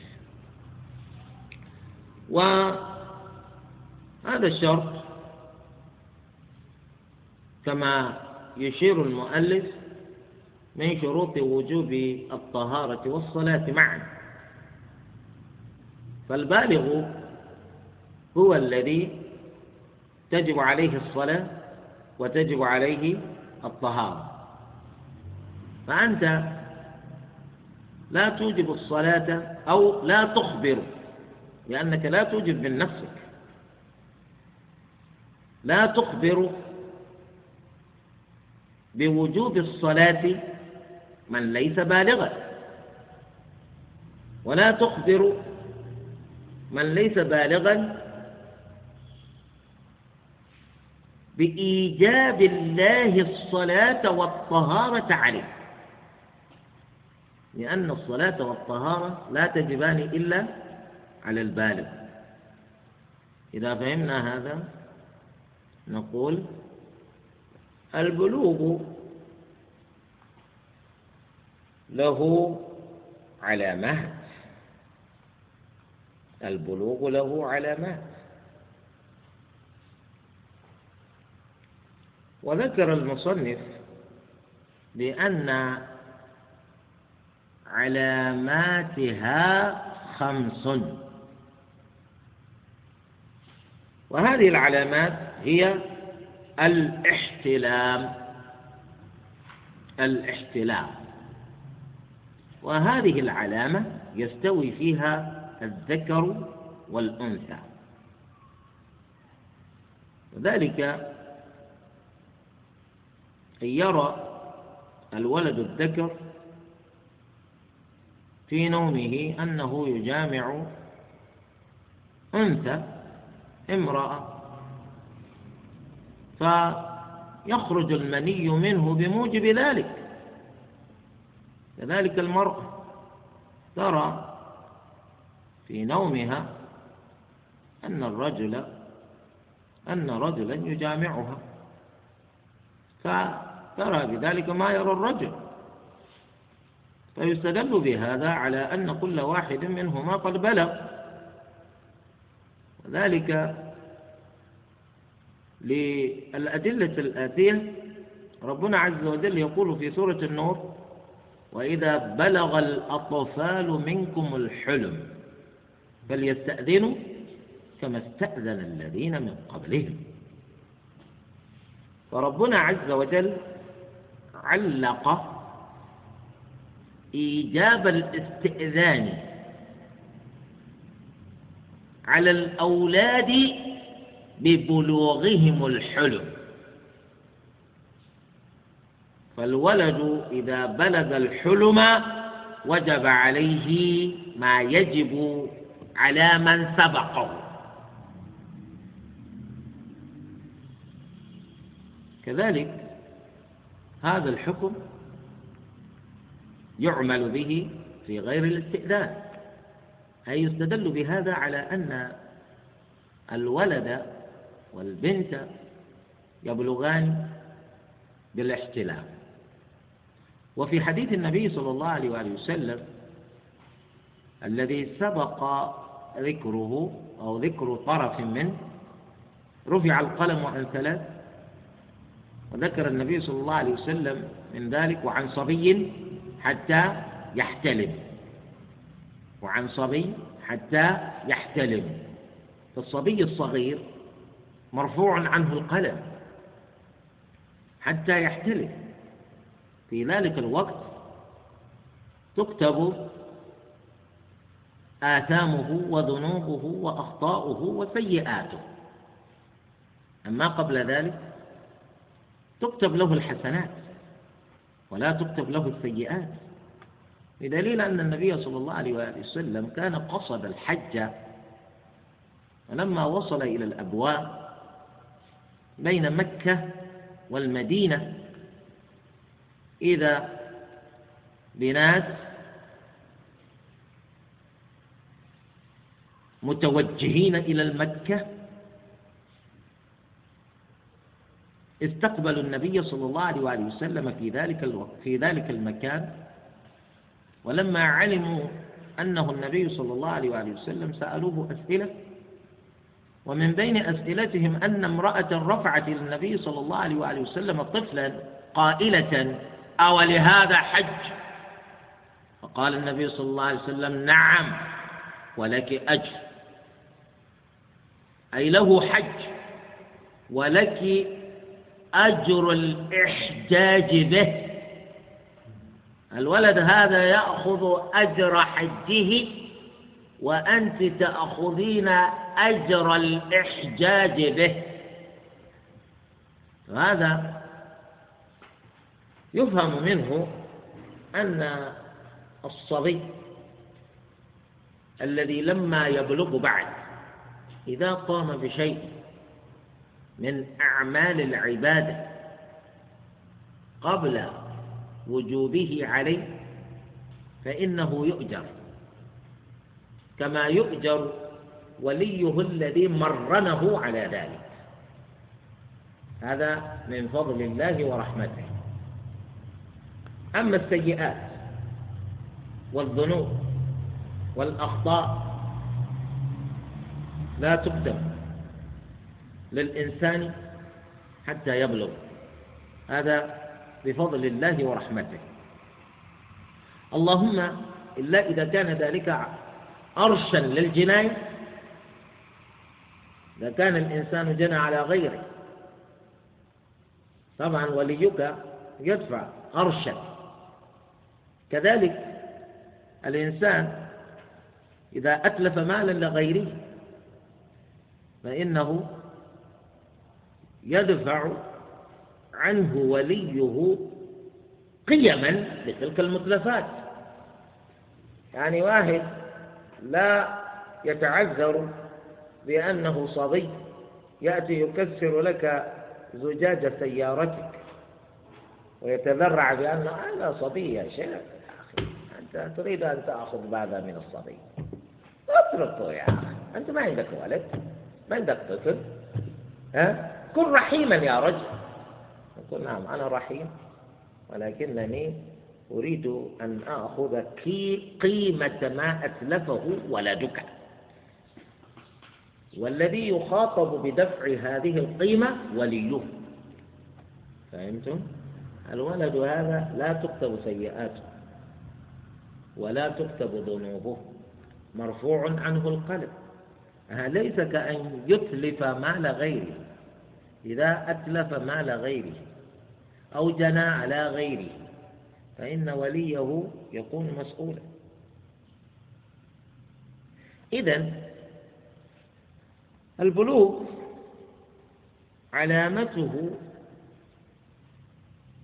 Speaker 2: وهذا الشرط كما يشير المؤلف من شروط وجوب الطهارة والصلاة معا. فالبالغ هو الذي تجب عليه الصلاة وتجب عليه الطهارة. فأنت لا توجب الصلاة أو لا تخبر لأنك لا توجب من نفسك. لا تخبر بوجوب الصلاة من ليس بالغا. ولا تخبر من ليس بالغا بإيجاب الله الصلاة والطهارة عليه. لأن الصلاة والطهارة لا تجبان إلا على البالغ. إذا فهمنا هذا نقول البلوغ له علامات. البلوغ له علامات. وذكر المصنف بأن علاماتها خمس. وهذه العلامات هي الاحتلام. الاحتلام. وهذه العلامة يستوي فيها الذكر والأنثى. وذلك أن يرى الولد الذكر في نومه أنه يجامع أنثى امرأة فيخرج المني منه بموجب ذلك. كذلك المرأة ترى في نومها أن الرجل أن رجلا يجامعها. فترى بذلك ما يرى الرجل. فيستدل بهذا على أن كل واحد منهما قد بلغ. وذلك للأدلة الآتية ربنا عز وجل يقول في سورة النور وإذا بلغ الأطفال منكم الحلم فليستأذنوا كما استأذن الذين من قبلهم. فربنا عز وجل علق إيجاب الاستئذان على الأولاد ببلوغهم الحلم. فالولد إذا بلغ الحلم وجب عليه ما يجب على من سبقه. كذلك هذا الحكم يعمل به في غير الاستئذان أي يستدل بهذا على أن الولد والبنت يبلغان بالاحتلام. وفي حديث النبي صلى الله عليه وآله وسلم الذي سبق ذكره أو ذكر طرف منه رفع القلم عن ثلاث وذكر النبي صلى الله عليه وسلم من ذلك وعن صبي حتى يحتلم. وعن صبي حتى يحتلم. فالصبي الصغير مرفوع عنه القلم حتى يحتلم. في ذلك الوقت تكتب آثامه وذنوبه وأخطاؤه وسيئاته. أما قبل ذلك تكتب له الحسنات ولا تكتب له السيئات. بدليل أن النبي صلى الله عليه وآله وسلم كان قصد الحج ولما وصل إلى الأبواب بين مكة والمدينة إذا بناس متوجهين إلى المكة استقبلوا النبي صلى الله عليه وآله وسلم في ذلك الوقت في ذلك المكان ولما علموا أنه النبي صلى الله عليه وآله وسلم سألوه أسئلة ومن بين أسئلتهم أن امرأة رفعت إلى النبي صلى الله عليه وآله وسلم طفلا قائلة أو لهذا حج. فقال النبي صلى الله عليه وسلم نعم ولك أجر. أي له حج. ولك أجر الإحجاج به. الولد هذا يأخذ أجر حجه وأنت تأخذين أجر الإحجاج به. هذا يفهم منه أن الصبي الذي لما يبلغ بعد إذا قام بشيء من أعمال العبادة قبل وجوبه عليه فإنه يؤجر. كما يؤجر وليه الذي مرنه على ذلك. هذا من فضل الله ورحمته. أما السيئات والذنوب والأخطاء لا تكتب للإنسان حتى يبلغ. هذا بفضل الله ورحمته. اللهم إلا إذا كان ذلك أرشا للجناية إذا كان الإنسان جنى على غيره طبعا وليك يدفع أرشا كذلك الإنسان إذا أتلف مالا لغيره فإنه يدفع عنه وليه قيما لتلك المتلفات. يعني واحد لا يتعذر بأنه صبي يأتي يكسر لك زجاج سيارتك ويتذرع بأنه هذا صبي يا شيخ. أنت تريد أن تأخذ ماذا من الصبي. اتركه يا أخي. أنت ما عندك ولد ما عندك طفل ها؟ كن رحيما يا رجل. يقول نعم أنا رحيم ولكنني أريد أن آخذ قيمة ما أتلفه ولدك. والذي يخاطب بدفع هذه القيمة وليه. فهمتم؟ الولد هذا لا تكتب سيئاته. ولا تكتب ذنوبه. مرفوع عنه القلم ليس كأن يتلف مال غيره. إذا أتلف مال غيره أو جنى على غيره فإن وليه يكون مسؤولا. إذا البلوغ علامته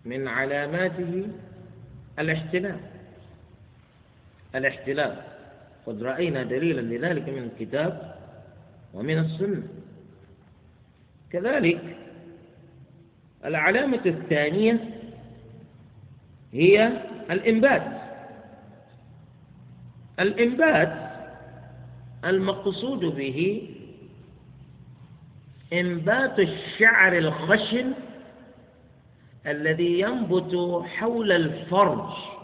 Speaker 2: من علاماته الاحتلال. الاحتلال. قد رأينا دليلا لذلك من الكتاب ومن السنة. كذلك العلامة الثانية هي الإنبات. الإنبات المقصود به إنبات الشعر الخشن الذي ينبت حول الفرج.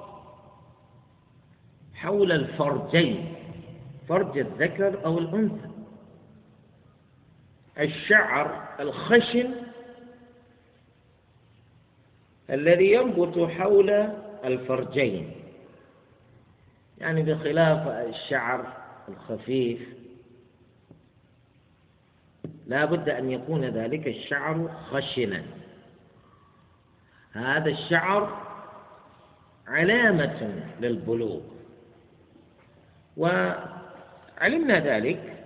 Speaker 2: حول الفرجين فرج الذكر أو الأنثى. الشعر الخشن الذي ينبت حول الفرجين. يعني بخلاف الشعر الخفيف لا بد أن يكون ذلك الشعر خشنا. هذا الشعر علامة للبلوغ. وعلمنا ذلك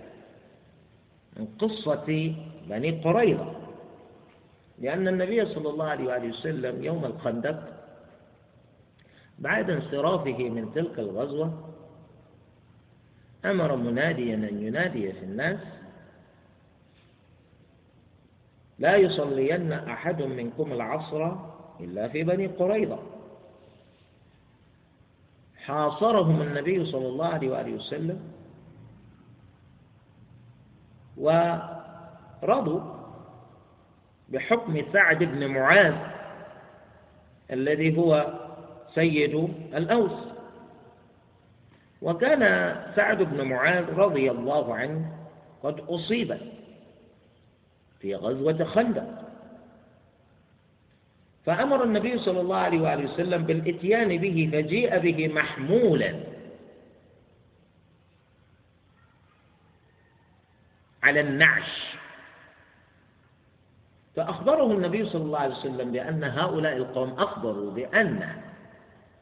Speaker 2: من قصة بني قريظة لأن النبي صلى الله عليه وآله وسلم يوم الخندق بعد انصرافه من تلك الغزوة أمر مناديا أن ينادي في الناس لا يصلين أحد منكم العصر إلا في بني قريظة. حاصرهم النبي صلى الله عليه وآله وسلم ورضوا بحكم سعد بن معاذ الذي هو سيد الأوس. وكان سعد بن معاذ رضي الله عنه قد أصيب في غزوة خندق. فأمر النبي صلى الله عليه وآله وسلم بالإتيان به فجيء به محمولا. على النعش. فأخبره النبي صلى الله عليه وسلم بأن هؤلاء القوم أخبروا بأن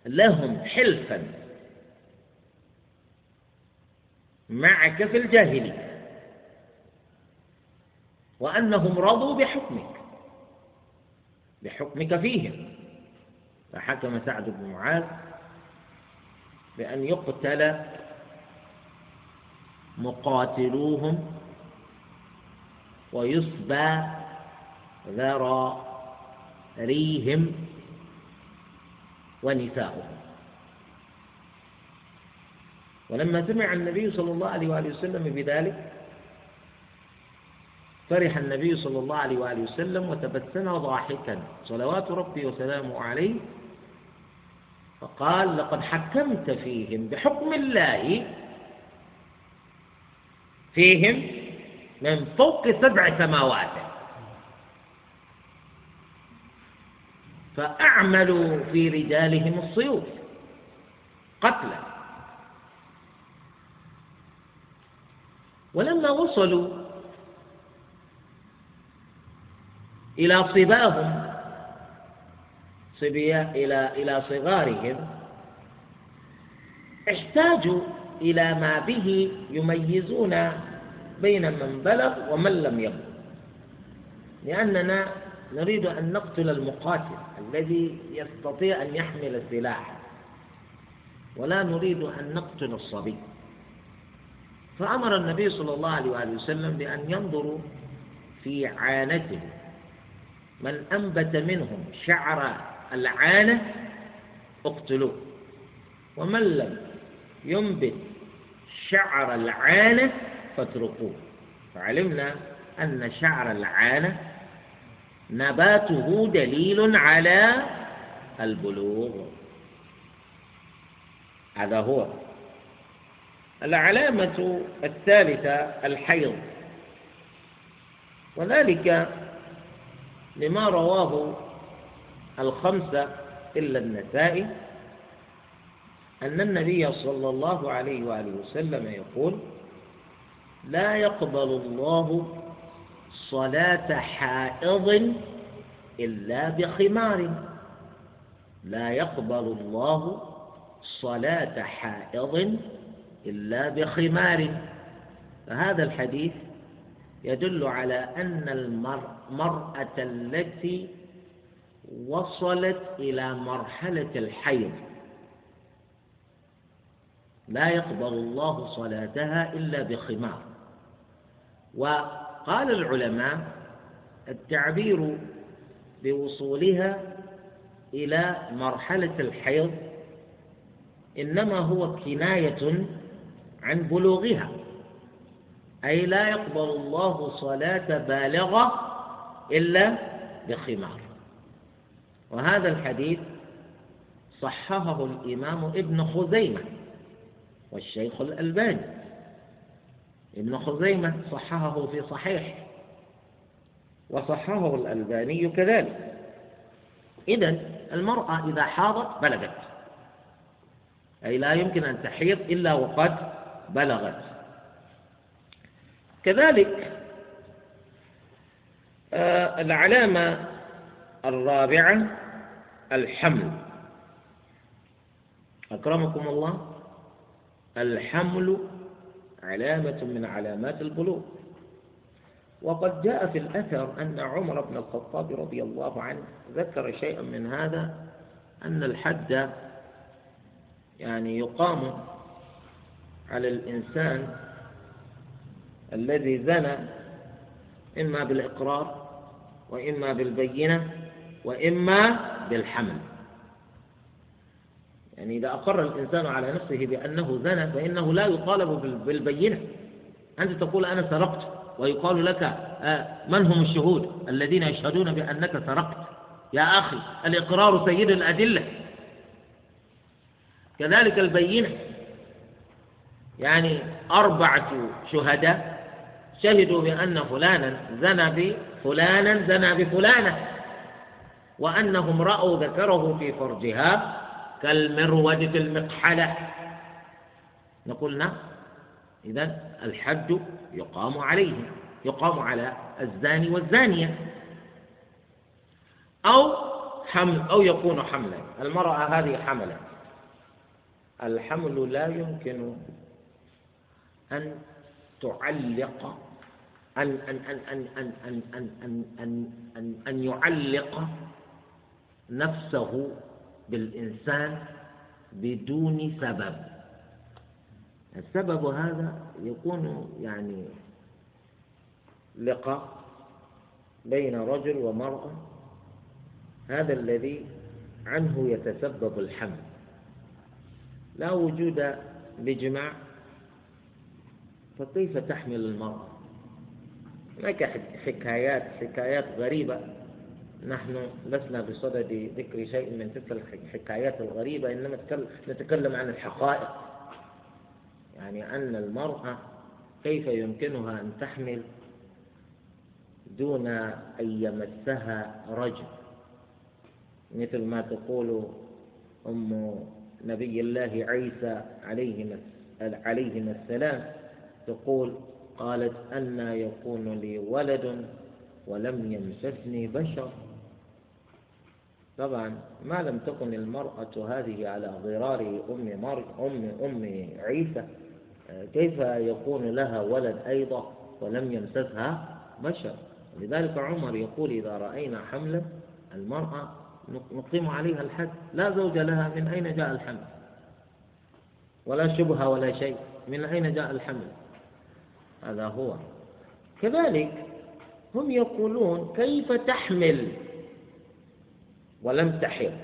Speaker 2: لهم حلفا معك في الجاهلية وأنهم رضوا بحكمك. بحكمك فيهم. فحكم سعد بن معاذ بأن يقتل مقاتلوهم ويصبى ذراريهم ونساؤهم. ولما سمع النبي صلى الله عليه وآله وسلم بذلك فرح النبي صلى الله عليه وآله وسلم وتبسم ضاحكا. صلوات ربي وسلامه عليه. فقال لقد حكمت فيهم بحكم الله. فيهم من فوق سبع سماوات. فأعملوا في رجالهم السيوف قتلا. ولما وصلوا إلى صباهم. صبيا إلى إلى صغارهم. احتاجوا إلى ما به يميزون بين من بلغ ومن لم يبلغ. لأننا نريد أن نقتل المقاتل الذي يستطيع أن يحمل السلاح. ولا نريد أن نقتل الصبي. فأمر النبي صلى الله عليه وسلم بأن ينظروا في عانته. من أنبت منهم شعر العانة اقتلوه. ومن لم ينبت شعر العانة فاتركوه. فعلمنا أن شعر العانة نباته دليل على البلوغ. هذا هو. العلامة الثالثة الحيض. وذلك لما رواه الخمسة إلا النسائي أن النبي صلى الله عليه وآله وسلم يقول لا يقبل الله صلاة حائض إلا بخمار. لا يقبل الله صلاة حائض إلا بخمار. فهذا الحديث يدل على أن المرأة التي وصلت إلى مرحلة الحيض. لا يقبل الله صلاتها إلا بخمار. وقال العلماء التعبير بوصولها إلى مرحلة الحيض إنما هو كناية عن بلوغها أي لا يقبل الله صلاة بالغة إلا بخمار. وهذا الحديث صححه الإمام ابن خزيمة والشيخ الألباني. ابن خزيمة صححه في صحيح وصححه الألباني كذلك. إذا المرأة إذا حاضت بلغت أي لا يمكن أن تحيض إلا وقد بلغت. كذلك العلامة الرابعة الحمل. أكرمكم الله. الحمل علامة من علامات البلوغ وقد جاء في الأثر أن عمر بن الخطاب رضي الله عنه ذكر شيئا من هذا أن الحد يعني يقام على الإنسان الذي زنى إما بالإقرار وإما بالبينة وإما بالحمل. يعني إذا أقر الإنسان على نفسه بأنه زنى فإنه لا يطالب بالبينة. أنت تقول أنا سرقت ويقال لك آه، من هم الشهود؟ الذين يشهدون بأنك سرقت. يا أخي الإقرار سيد الأدلة. كذلك البينة. يعني أربعة شهداء شهدوا بأن فلانا زنى بفلانا زنى بفلانة وأنهم رأوا ذكره في فرجها كالمرود في المقحلة. نقول نعم إذا الحد يقام عليه يقام على الزاني والزانية. أو حمل أو يكون حملا. المرأة هذه حملت الحمل لا يمكن أن تعلق أن أن أن أن أن أن أن أن أن أن, أن يعلق نفسه بالإنسان بدون سبب السبب هذا يكون يعني لقاء بين رجل ومرأة هذا الذي عنه يتسبب الحمل لا وجود لجماع فكيف تحمل المرأة هناك حكايات حكايات غريبة. نحن لسنا بصدد ذكر شيء من تلك الحكايات الغريبة إنما نتكلم عن الحقائق. يعني أن المرأة كيف يمكنها أن تحمل دون أن يمسها رجل؟ مثل ما تقول أم نبي الله عيسى عليهما السلام تقول قالت أن يكون لي ولد ولم يمسسني بشر. طبعا ما لم تكن المرأة هذه على غرار أم مر أم أم عيسى كيف يكون لها ولد أيضا ولم يمسسها بشر؟ لذلك عمر يقول إذا رأينا حملا المرأة نقيم عليها الحد. لا زوج لها من أين جاء الحمل؟ ولا شبهة ولا شيء. من أين جاء الحمل؟ هذا هو. كذلك هم يقولون كيف تحمل ولم تحل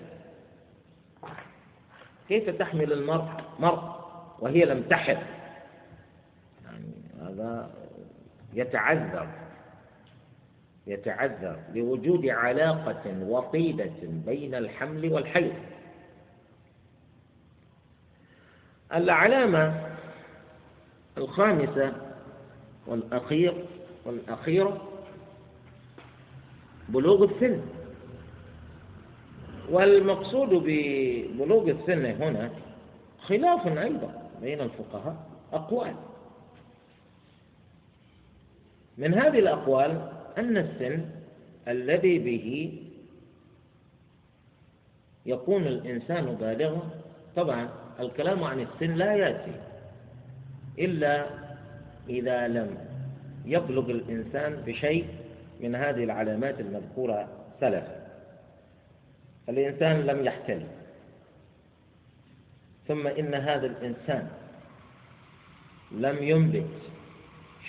Speaker 2: كيف تحمل المرء مرء وهي لم تحل يعني هذا يتعذر يتعذر لوجود علاقة وطيدة بين الحمل والحيض. العلامة الخامسة والأخير والأخيرة بلوغ السن. والمقصود ببلوغ السن هنا خلاف أيضا بين الفقهاء أقوال. من هذه الأقوال أن السن الذي به يكون الإنسان بالغا طبعا الكلام عن السن لا يأتي إلا إذا لم يبلغ الإنسان بشيء من هذه العلامات المذكورة سلفا الإنسان لم يحتل. ثم إن هذا الإنسان لم ينبت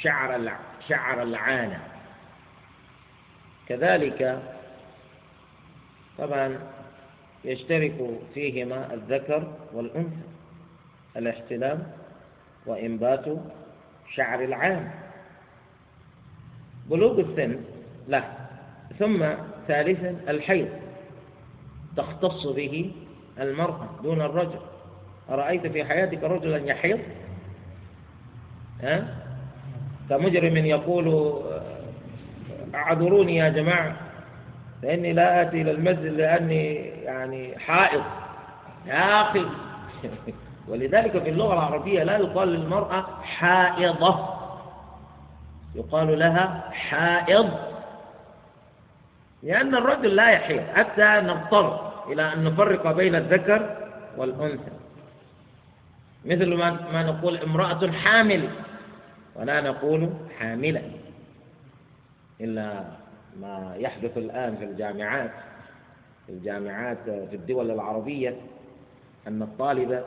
Speaker 2: شعر شعر العانة. كذلك طبعا يشترك فيهما الذكر والأنثى. الاحتلام وإنبات شعر العام. بلوغ السن لا. ثم ثالثا الحيض. تختص به المرأة دون الرجل. أرأيت في حياتك رجلا يحيض؟ ها؟ كمجرم يقول أعذروني يا جماعة فإني لا آتي إلى المسجد لأني يعني حائض. يا أخي. ولذلك في اللغة العربية لا يقال للمرأة حائضة. يقال لها حائض. لأن الرجل لا يحيض حتى نضطر إلى أن نفرق بين الذكر والأنثى. مثل ما نقول امرأة حامل ولا نقول حاملة إلا ما يحدث الآن في الجامعات. في الجامعات في الدول العربية أن الطالب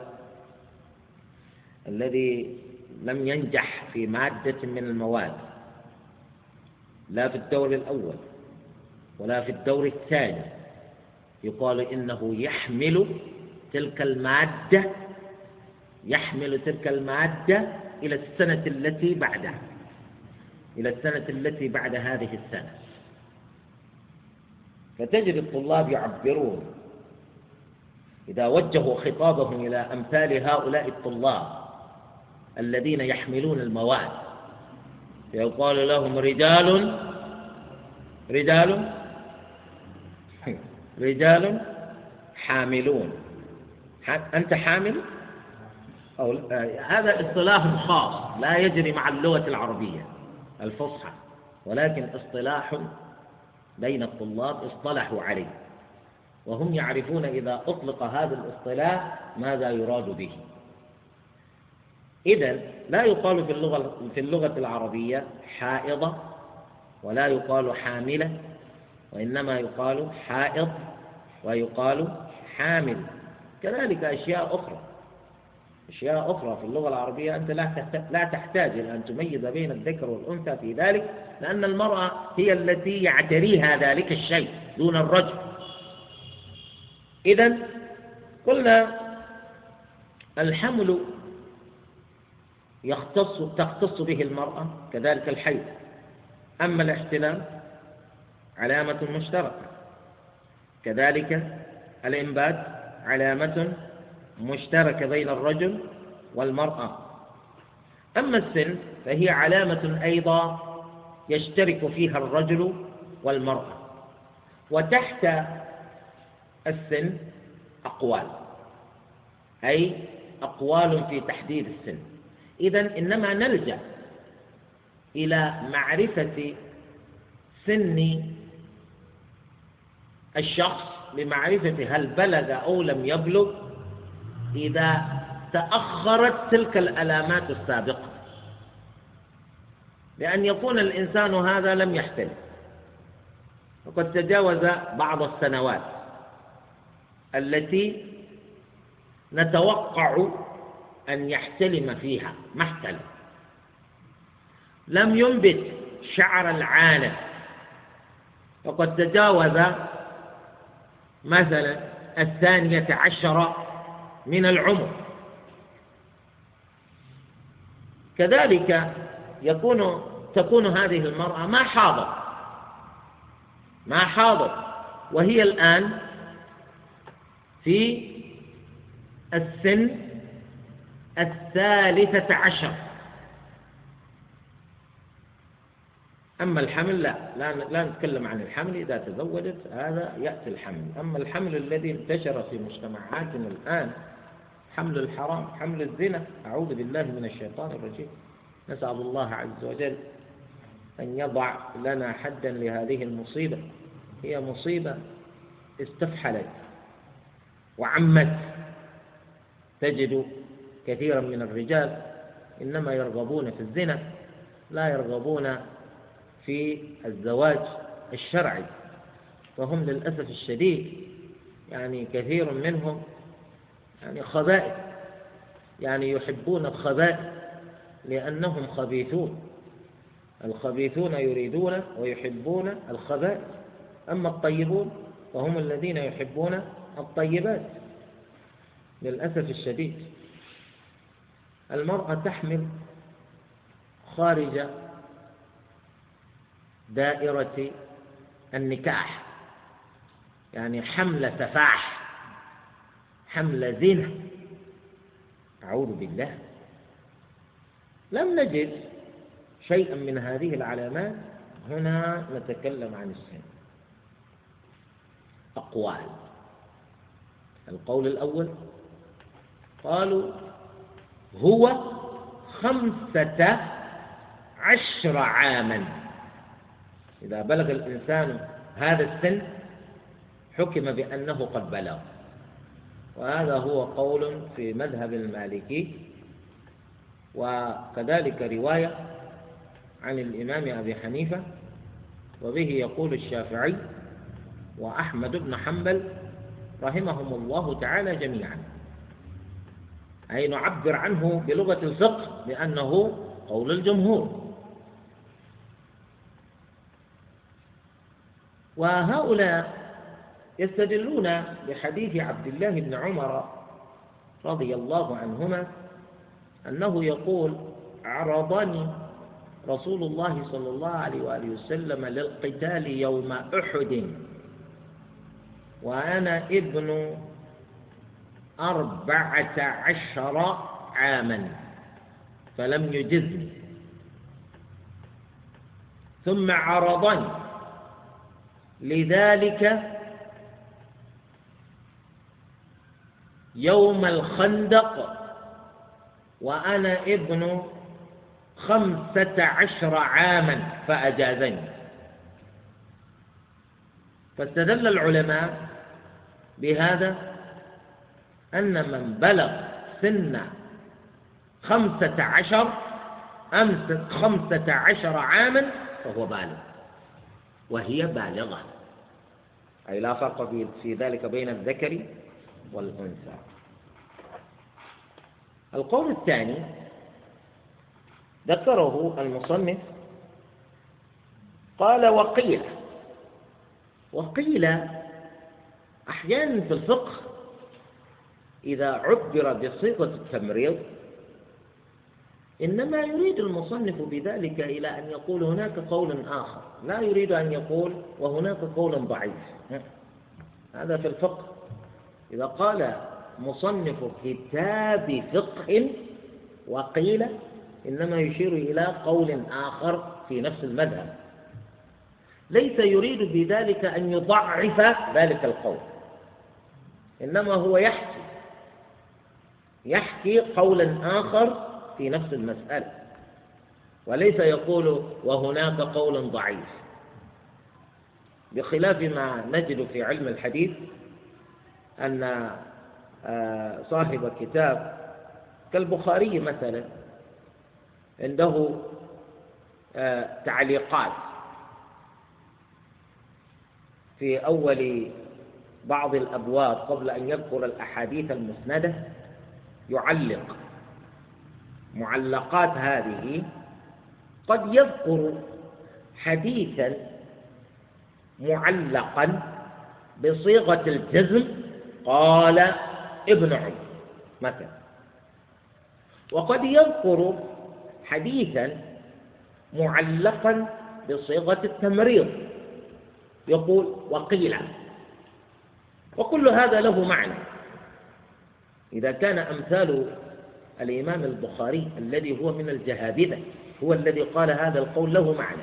Speaker 2: الذي لم ينجح في مادة من المواد لا في الدور الأول ولا في الدور الثاني. يقال إنه يحمل تلك المادة يحمل تلك المادة إلى السنة التي بعدها إلى السنة التي بعد هذه السنة. فتجد الطلاب يعبرون إذا وجهوا خطابهم إلى أمثال هؤلاء الطلاب الذين يحملون المواد. فيقال لهم رجال رجال رجال حاملون. أنت حامل؟ أو هذا اصطلاح خاص لا يجري مع اللغة العربية الفصحى. ولكن اصطلاح بين الطلاب اصطلحوا عليه. وهم يعرفون إذا أطلق هذا الاصطلاح ماذا يراد به. إذا لا يقال في اللغة في اللغة العربية حائضة ولا يقال حاملة وإنما يقال حائض ويقال حامل. كذلك أشياء أخرى. أشياء أخرى في اللغة العربية أنت لا تحتاج إلى أن تميز بين الذكر والأنثى في ذلك لأن المرأة هي التي يعتريها ذلك الشيء دون الرجل. إذا قلنا الحمل يختص تختص به المرأة كذلك الحيض. أما الاحتلام علامة مشتركة. كذلك الإنبات علامة مشتركة بين الرجل والمرأة. أما السن فهي علامة أيضا يشترك فيها الرجل والمرأة. وتحت السن أقوال. أي أقوال في تحديد السن. إذا إنما نلجأ إلى معرفة سن الشخص لمعرفة هل بلغ أو لم يبلغ إذا تأخرت تلك الألامات السابقة. لأن يكون الإنسان هذا لم يحتلم وقد تجاوز بعض السنوات التي نتوقع أن يحتلم فيها ما احتلم. لم ينبت شعر العانة وقد تجاوز مثلا الثانية عشرة من العمر. كذلك يكون تكون هذه المرأة ما حاضت ما حاضت وهي الآن في السن الثالثة عشر. أما الحمل لا لا لا نتكلم عن الحمل إذا تزوجت هذا يأتي الحمل. أما الحمل الذي انتشر في مجتمعاتنا الآن حمل الحرام حمل الزنا أعوذ بالله من الشيطان الرجيم. نسأل الله عز وجل أن يضع لنا حدا لهذه المصيبة. هي مصيبة استفحلت وعمت. تجد كثيرا من الرجال إنما يرغبون في الزنا لا يرغبون في الزواج الشرعي. فهم للأسف الشديد يعني كثير منهم يعني خبائث يعني يحبون الخبائث لأنهم خبيثون. الخبيثون يريدون ويحبون الخبائث. أما الطيبون فهم الذين يحبون الطيبات للأسف الشديد. المرأة تحمل خارج دائرة النكاح يعني حمل سفاح حمل زنا. أعوذ بالله. لم نجد شيئا من هذه العلامات. هنا نتكلم عن السن. أقوال. القول الأول قالوا هو خمسة عشر عاما. إذا بلغ الإنسان هذا السن حكم بأنه قد بلغ. وهذا هو قول في مذهب المالكي. وكذلك رواية عن الإمام أبي حنيفة وبه يقول الشافعي وأحمد بن حنبل رحمهم الله تعالى جميعا. أي نعبر عنه بلغة الفقه بأنه قول الجمهور. وهؤلاء يستدلون بحديث عبد الله بن عمر رضي الله عنهما أنه يقول عرضني رسول الله صلى الله عليه وآله وسلم للقتال يوم أحد وأنا ابن أربعة عشر عاما فلم يجزني. ثم عرضني. لذلك يوم الخندق وأنا ابن خمسة عشر عاما فأجازني. فاستدل العلماء بهذا أن من بلغ سن خمسة عشر أمس خمسة عشر عاما فهو بالغ وهي بالغة. أي لا فرق في ذلك بين الذكر والأنثى. القول الثاني ذكره المصنف قال وقيل وقيل أحيانا في الفقه إذا عبر بصيغة التمريض إنما يريد المصنف بذلك إلى أن يقول هناك قول آخر. لا يريد أن يقول وهناك قول ضعيف. هذا في الفقه. إذا قال مصنف كتاب فقه وقيل إنما يشير إلى قول آخر في نفس المذهب. ليس يريد بذلك أن يضعف ذلك القول إنما هو يحكي يحكي قولا آخر في نفس المسألة. وليس يقول وهناك قول ضعيف. بخلاف ما نجد في علم الحديث أن آه، صاحب كتاب كالبخاري مثلا عنده آه، تعليقات في أول بعض الأبواب قبل أن يذكر الأحاديث المسندة يعلق. معلقات هذه قد يذكر حديثا معلقا بصيغة الجزم قال ابن عمر مثلا. وقد يذكر حديثا معلقا بصيغة التمريض. يقول وقيل. وكل هذا له معنى. إذا كان أمثال الإمام البخاري الذي هو من الجهابذة هو الذي قال هذا القول له معنى.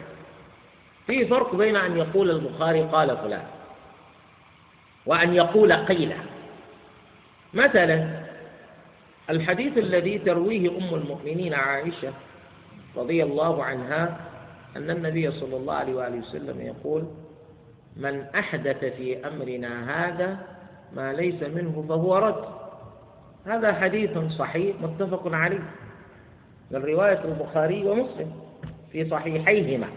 Speaker 2: في فرق بين أن يقول البخاري قال فلان وأن يقول قيل. مثلا الحديث الذي ترويه أم المؤمنين عائشة رضي الله عنها أن النبي صلى الله عليه وآله وسلم يقول من أحدث في أمرنا هذا ما ليس منه فهو رد. هذا حديث صحيح متفق عليه. من رواية البخاري ومسلم في صحيحيهما.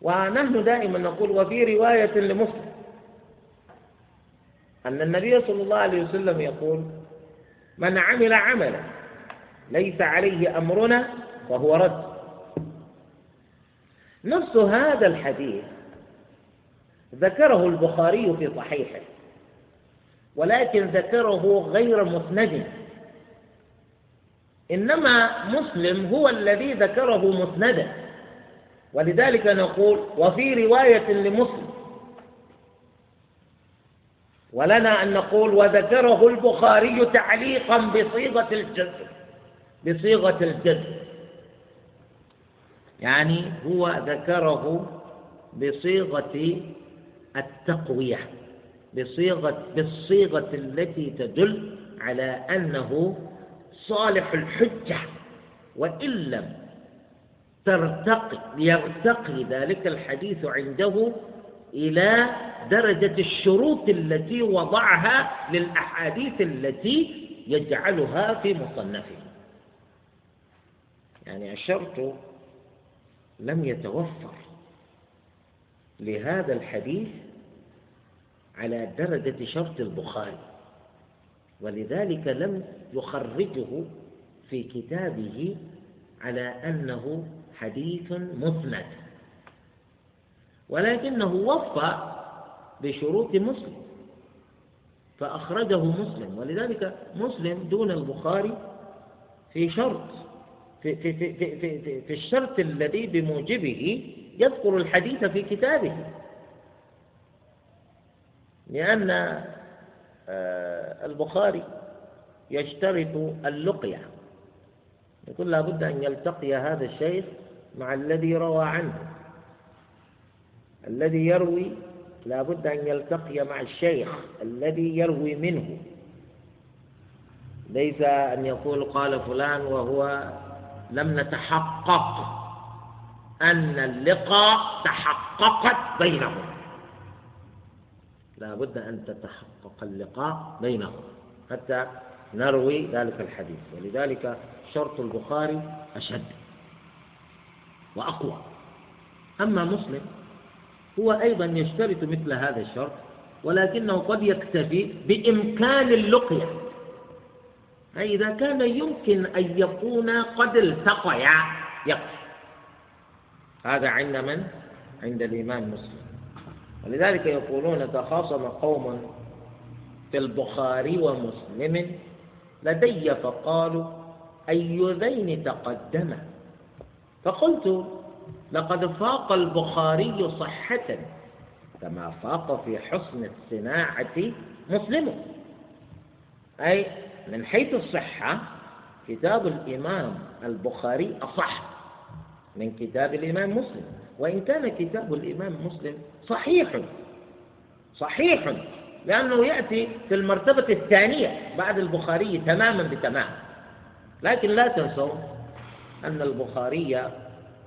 Speaker 2: ونحن دائما نقول وفي رواية لمسلم أن النبي صلى الله عليه وسلم يقول من عمل عملا ليس عليه أمرنا فهو رد. نفس هذا الحديث ذكره البخاري في صحيحه. ولكن ذكره غير مسند. إنما مسلم هو الذي ذكره مسندا ولذلك نقول وفي رواية لمسلم. ولنا أن نقول وذكره البخاري تعليقا بصيغة الجزم. بصيغة الجزم. يعني هو ذكره بصيغة التقوية. بصيغة بالصيغة التي تدل على أنه صالح الحجة وإن لم ترتقي يرتقي ذلك الحديث عنده إلى درجة الشروط التي وضعها للأحاديث التي يجعلها في مصنفه. يعني الشرط لم يتوفر لهذا الحديث على درجة شرط البخاري. ولذلك لم يخرجه في كتابه على أنه حديث مسند. ولكنه وفى بشروط مسلم. فأخرجه مسلم. ولذلك مسلم دون البخاري في شرط في, في, في, في, في, في الشرط الذي بموجبه يذكر الحديث في كتابه. لأن آه، البخاري يشترط اللقية. يقول لابد أن يلتقي هذا الشيخ مع الذي روى عنه. الذي يروي لابد أن يلتقي مع الشيخ الذي يروي منه. ليس أن يقول قال فلان وهو لم نتحقق أن اللقاء تحققت بينهم. لا بد أن تتحقق اللقاء بينهم حتى نروي ذلك الحديث. ولذلك شرط البخاري أشد وأقوى. أما مسلم هو أيضا يشترط مثل هذا الشرط ولكنه قد يكتفي بإمكان اللقية. أي إذا كان يمكن أن يكون قد التقيا يكفي هذا عند من؟ عند الإمام مسلم. ولذلك يقولون تخاصم قوم في البخاري ومسلم لدي فقالوا أي ذين تقدم؟ فقلت لقد فاق البخاري صحة كما فاق في حسن الصناعة مسلم. أي من حيث الصحة كتاب الإمام البخاري أصح من كتاب الإمام مسلم. وإن كان كتاب الإمام مسلم صحيح صحيح لأنه يأتي في المرتبة الثانية بعد البخاري تماما بتمام. لكن لا تنسوا أن البخاري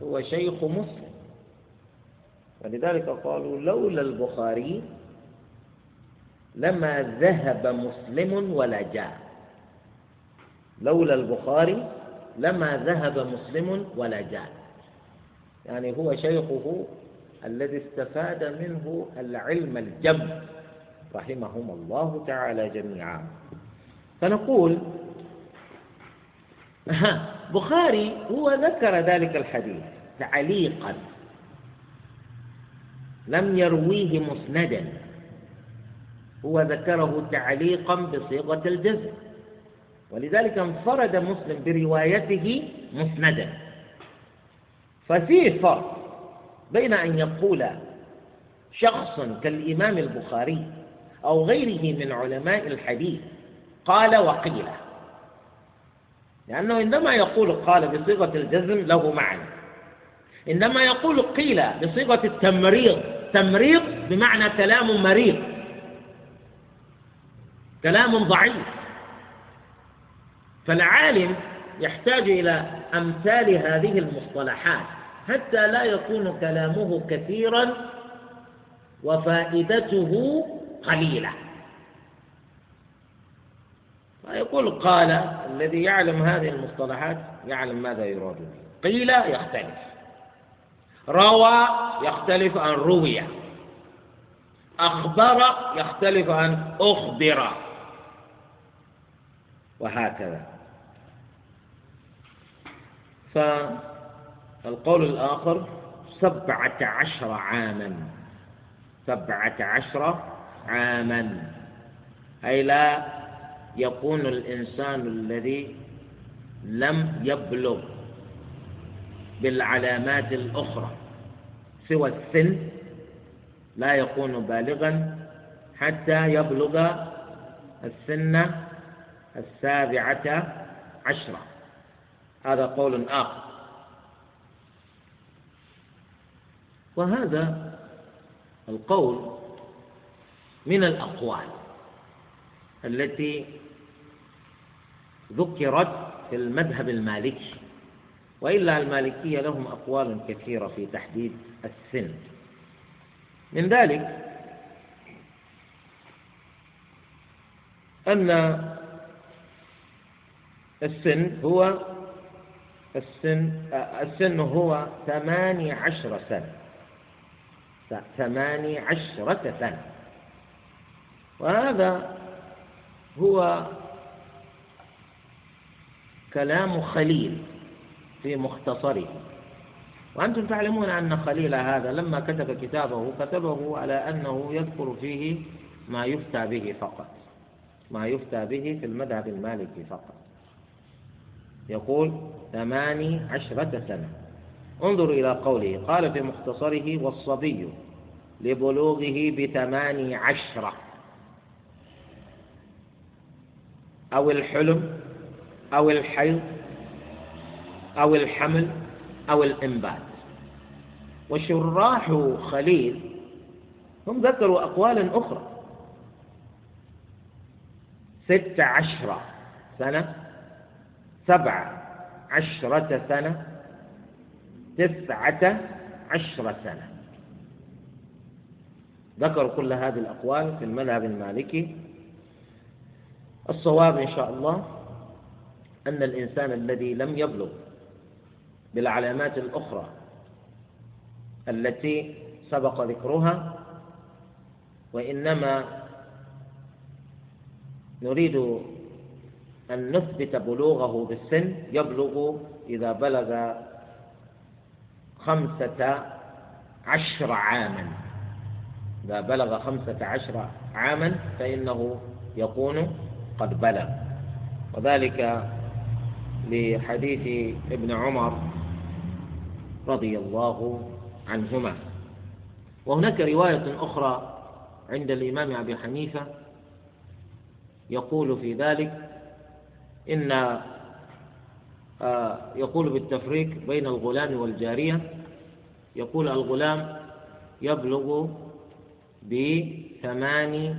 Speaker 2: هو شيخ مسلم. ولذلك قالوا لولا البخاري لما ذهب مسلم ولا جاء. لولا البخاري لما ذهب مسلم ولا جاء. يعني هو شيخه الذي استفاد منه العلم الجم. رحمهم الله تعالى جميعا. فنقول بخاري هو ذكر ذلك الحديث تعليقا. لم يرويه مسندا. هو ذكره تعليقا بصيغة الجزم. ولذلك انفرد مسلم بروايته مسندا. ففيه فرق بين أن يقول شخص كالإمام البخاري أو غيره من علماء الحديث قال وقيل. لأنه عندما يقول قال بصيغة الجزم له معنى. عندما يقول قيل بصيغة التمريض تمريض بمعنى كلام مريض. كلام ضعيف. فالعالم يحتاج إلى أمثال هذه المصطلحات. حتى لا يكون كلامه كثيرا وفائدته قليلة. فيقول قال الذي يعلم هذه المصطلحات يعلم ماذا يراد به. قيل يختلف. روى يختلف عن روي. أخبر يختلف عن أخبر. وهكذا. فالقول الآخر سبعة عشر عاما. سبعة عشر عاما. أي لا يكون الإنسان الذي لم يبلغ بالعلامات الأخرى سوى السن لا يكون بالغا حتى يبلغ السن السابعة عشرة هذا قول آخر. وهذا القول من الأقوال التي ذكرت في المذهب المالكي وإلا المالكية لهم أقوال كثيرة في تحديد السن. من ذلك أن السن هو السن السن هو ثماني عشر سنة. ثماني عشرة سنة. وهذا هو كلام خليل في مختصره. وأنتم تعلمون أن خليل هذا لما كتب كتابه كتبه على أنه يذكر فيه ما يفتى به فقط. ما يفتى به في المذهب المالكي فقط. يقول ثماني عشرة سنة. انظروا إلى قوله قال في مختصره والصبي لبلوغه بثماني عشرة أو الحلم أو الحيض أو الحمل أو الإنبات. وشراح خليل هم ذكروا أقوالا أخرى. ست عشرة سنة سبعة عشرة سنة تسعة عشرة سنة. ذكروا كل هذه الأقوال في المذهب المالكي. الصواب إن شاء الله أن الإنسان الذي لم يبلغ بالعلامات الأخرى التي سبق ذكرها وإنما نريد أن نثبت بلوغه بالسن يبلغ إذا بلغ خمسة عشر عاما. إذا بلغ خمسة عشر عاما فإنه يكون قد بلغ. وذلك لحديث ابن عمر رضي الله عنهما. وهناك رواية أخرى عند الإمام أبي حنيفة يقول في ذلك إن يقول بالتفريق بين الغلام والجارية يقول الغلام يبلغ بثمان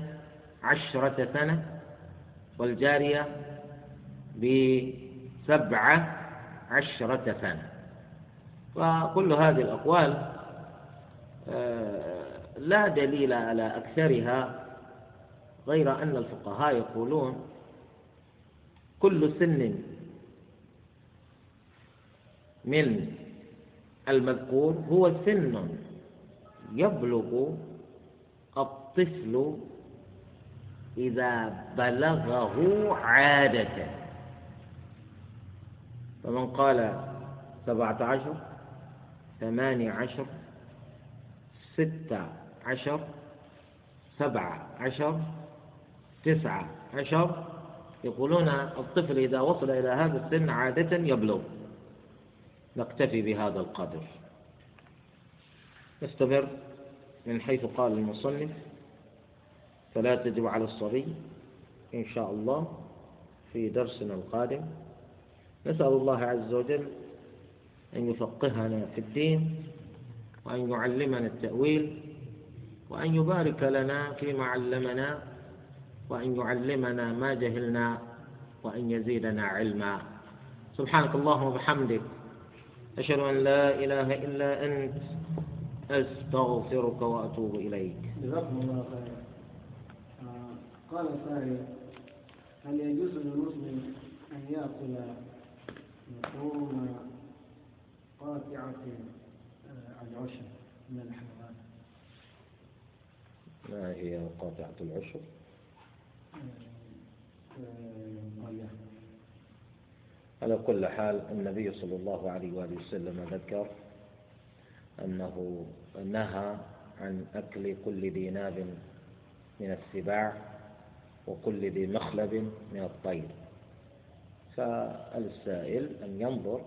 Speaker 2: عشرة سنة والجارية بسبعة عشرة سنة. وكل هذه الأقوال آه، لا دليل على أكثرها غير أن الفقهاء يقولون كل سن من المذكور هو سن يبلغ الطفل إذا بلغه عادة. فمن قال سبعة عشر ثمانية عشر ستة عشر سبعة عشر تسعة عشر يقولون الطفل إذا وصل إلى هذا السن عادة يبلغ. نكتفي بهذا القدر. نستمر من حيث قال المصنف فلا تجب على الصبي إن شاء الله في درسنا القادم. نسأل الله عز وجل أن يفقهنا في الدين وأن يعلمنا التأويل وأن يبارك لنا فيما علمنا وأن يعلمنا ما جهلنا وأن يزيدنا علما. سبحانك اللهم وبحمدك أشهد أن لا إله إلا أنت أستغفرك وأتوب إليك
Speaker 1: جزاكم الله خيرا آه، قال سائل هل يجوز للمسلم أن يأكل لحوم قاطعة آه، العشر من الحيوان
Speaker 2: ما هي قاطعة العشر؟
Speaker 1: طيب.
Speaker 2: على كل حال النبي صلى الله عليه وآله وسلم ذكر أنه نهى عن أكل كل ذي ناب من السباع وكل ذي مخلب من الطير. فالسائل أن ينظر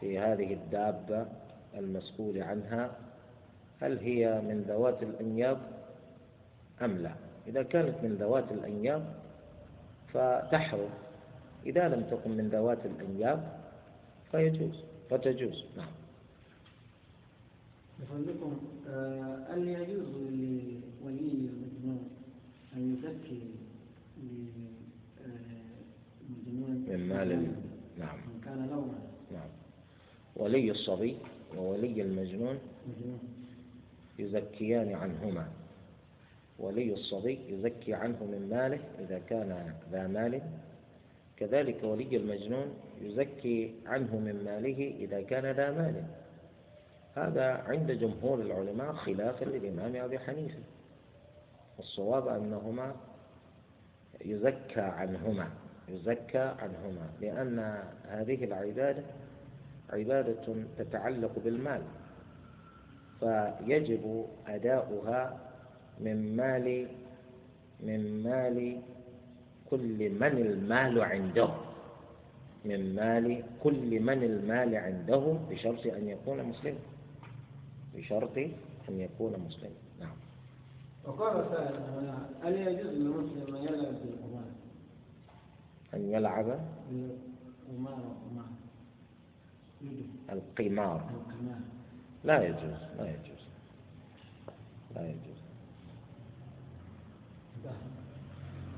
Speaker 2: في هذه الدابة المسؤول عنها هل هي من ذوات الأنياب أم لا؟ إذا كانت من ذوات الأنياب فتحرم. إذا لم تكن من ذوات الأنياب فيجوز فتجوز. نعم.
Speaker 1: بفضلكم آه، هل يجوز لولي المجنون أن يزكي
Speaker 2: من مال نعم.
Speaker 1: كان له
Speaker 2: نعم. ولي الصبي وولي المجنون
Speaker 1: مجنون.
Speaker 2: يزكيان عنهما. ولي الصبي يزكي عنه من ماله إذا كان ذا مال كذلك ولي المجنون يزكي عنه من ماله إذا كان ذا مال. هذا عند جمهور العلماء خلافا للإمام أبي حنيفة. الصواب أنهما يزكى عنهما يزكى عنهما لأن هذه العبادة عبادة تتعلق بالمال فيجب أداؤها من مال من مال كل من المال عنده من مال كل من المال عنده بشرط أن يكون مسلما بشرط أن يكون مسلما نعم.
Speaker 1: وقال سائل هل يجوز للمسلم أن يلعب بالقمار؟
Speaker 2: أن يلعب
Speaker 1: بالقمار قمار
Speaker 2: القمار.
Speaker 1: القمار.
Speaker 2: لا يجوز لا يجوز. لا يجوز.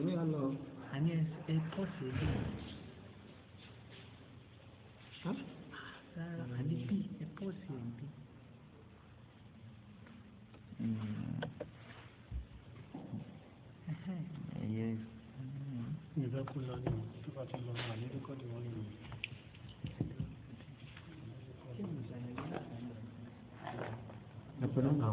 Speaker 1: kìíní ọ lọ. àní
Speaker 3: ẹ tọ́ sí
Speaker 1: ẹ bí.
Speaker 3: rárá àní bí ẹ tọ́ sí ẹ bí. ẹyẹ.
Speaker 4: ìfẹ́ kú lọ ní tó bá ti lọ àní rékọ́dì wọn lò.
Speaker 3: Apa nama?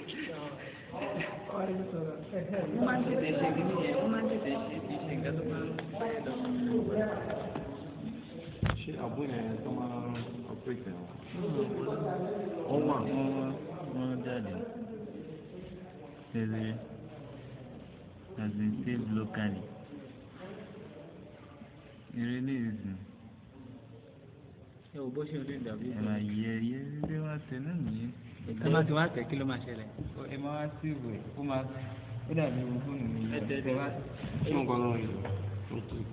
Speaker 3: wọ́n
Speaker 4: máa
Speaker 3: ń tètè ṣe kí nìyẹn wọ́n máa ń tètè ṣe kí ṣe nǹkan tó máa ń báyà lọ.
Speaker 4: ṣé àbúrò yẹn tó máa ń ọ̀pẹ̀tẹ̀ wọn.
Speaker 2: wọ́n wà.
Speaker 4: wọ́n jáde tẹ̀lé has been saved locally. ìrẹ́lẹ̀ ìsìn
Speaker 3: ẹ wò bó ṣe ń lè dàbí.
Speaker 4: ẹ̀ máa yẹ yẹ ilé wa tẹ̀ náà nìyẹn
Speaker 3: ẹ máa ti wá tẹ̀ kí ló máa ṣẹlẹ̀.
Speaker 4: ẹ máa wá sí ìwé ó máa ó dàbí ohun fóònù mi
Speaker 3: yìí ẹ wá
Speaker 4: ṣé nǹkan náà
Speaker 3: yìí ó
Speaker 4: kì í.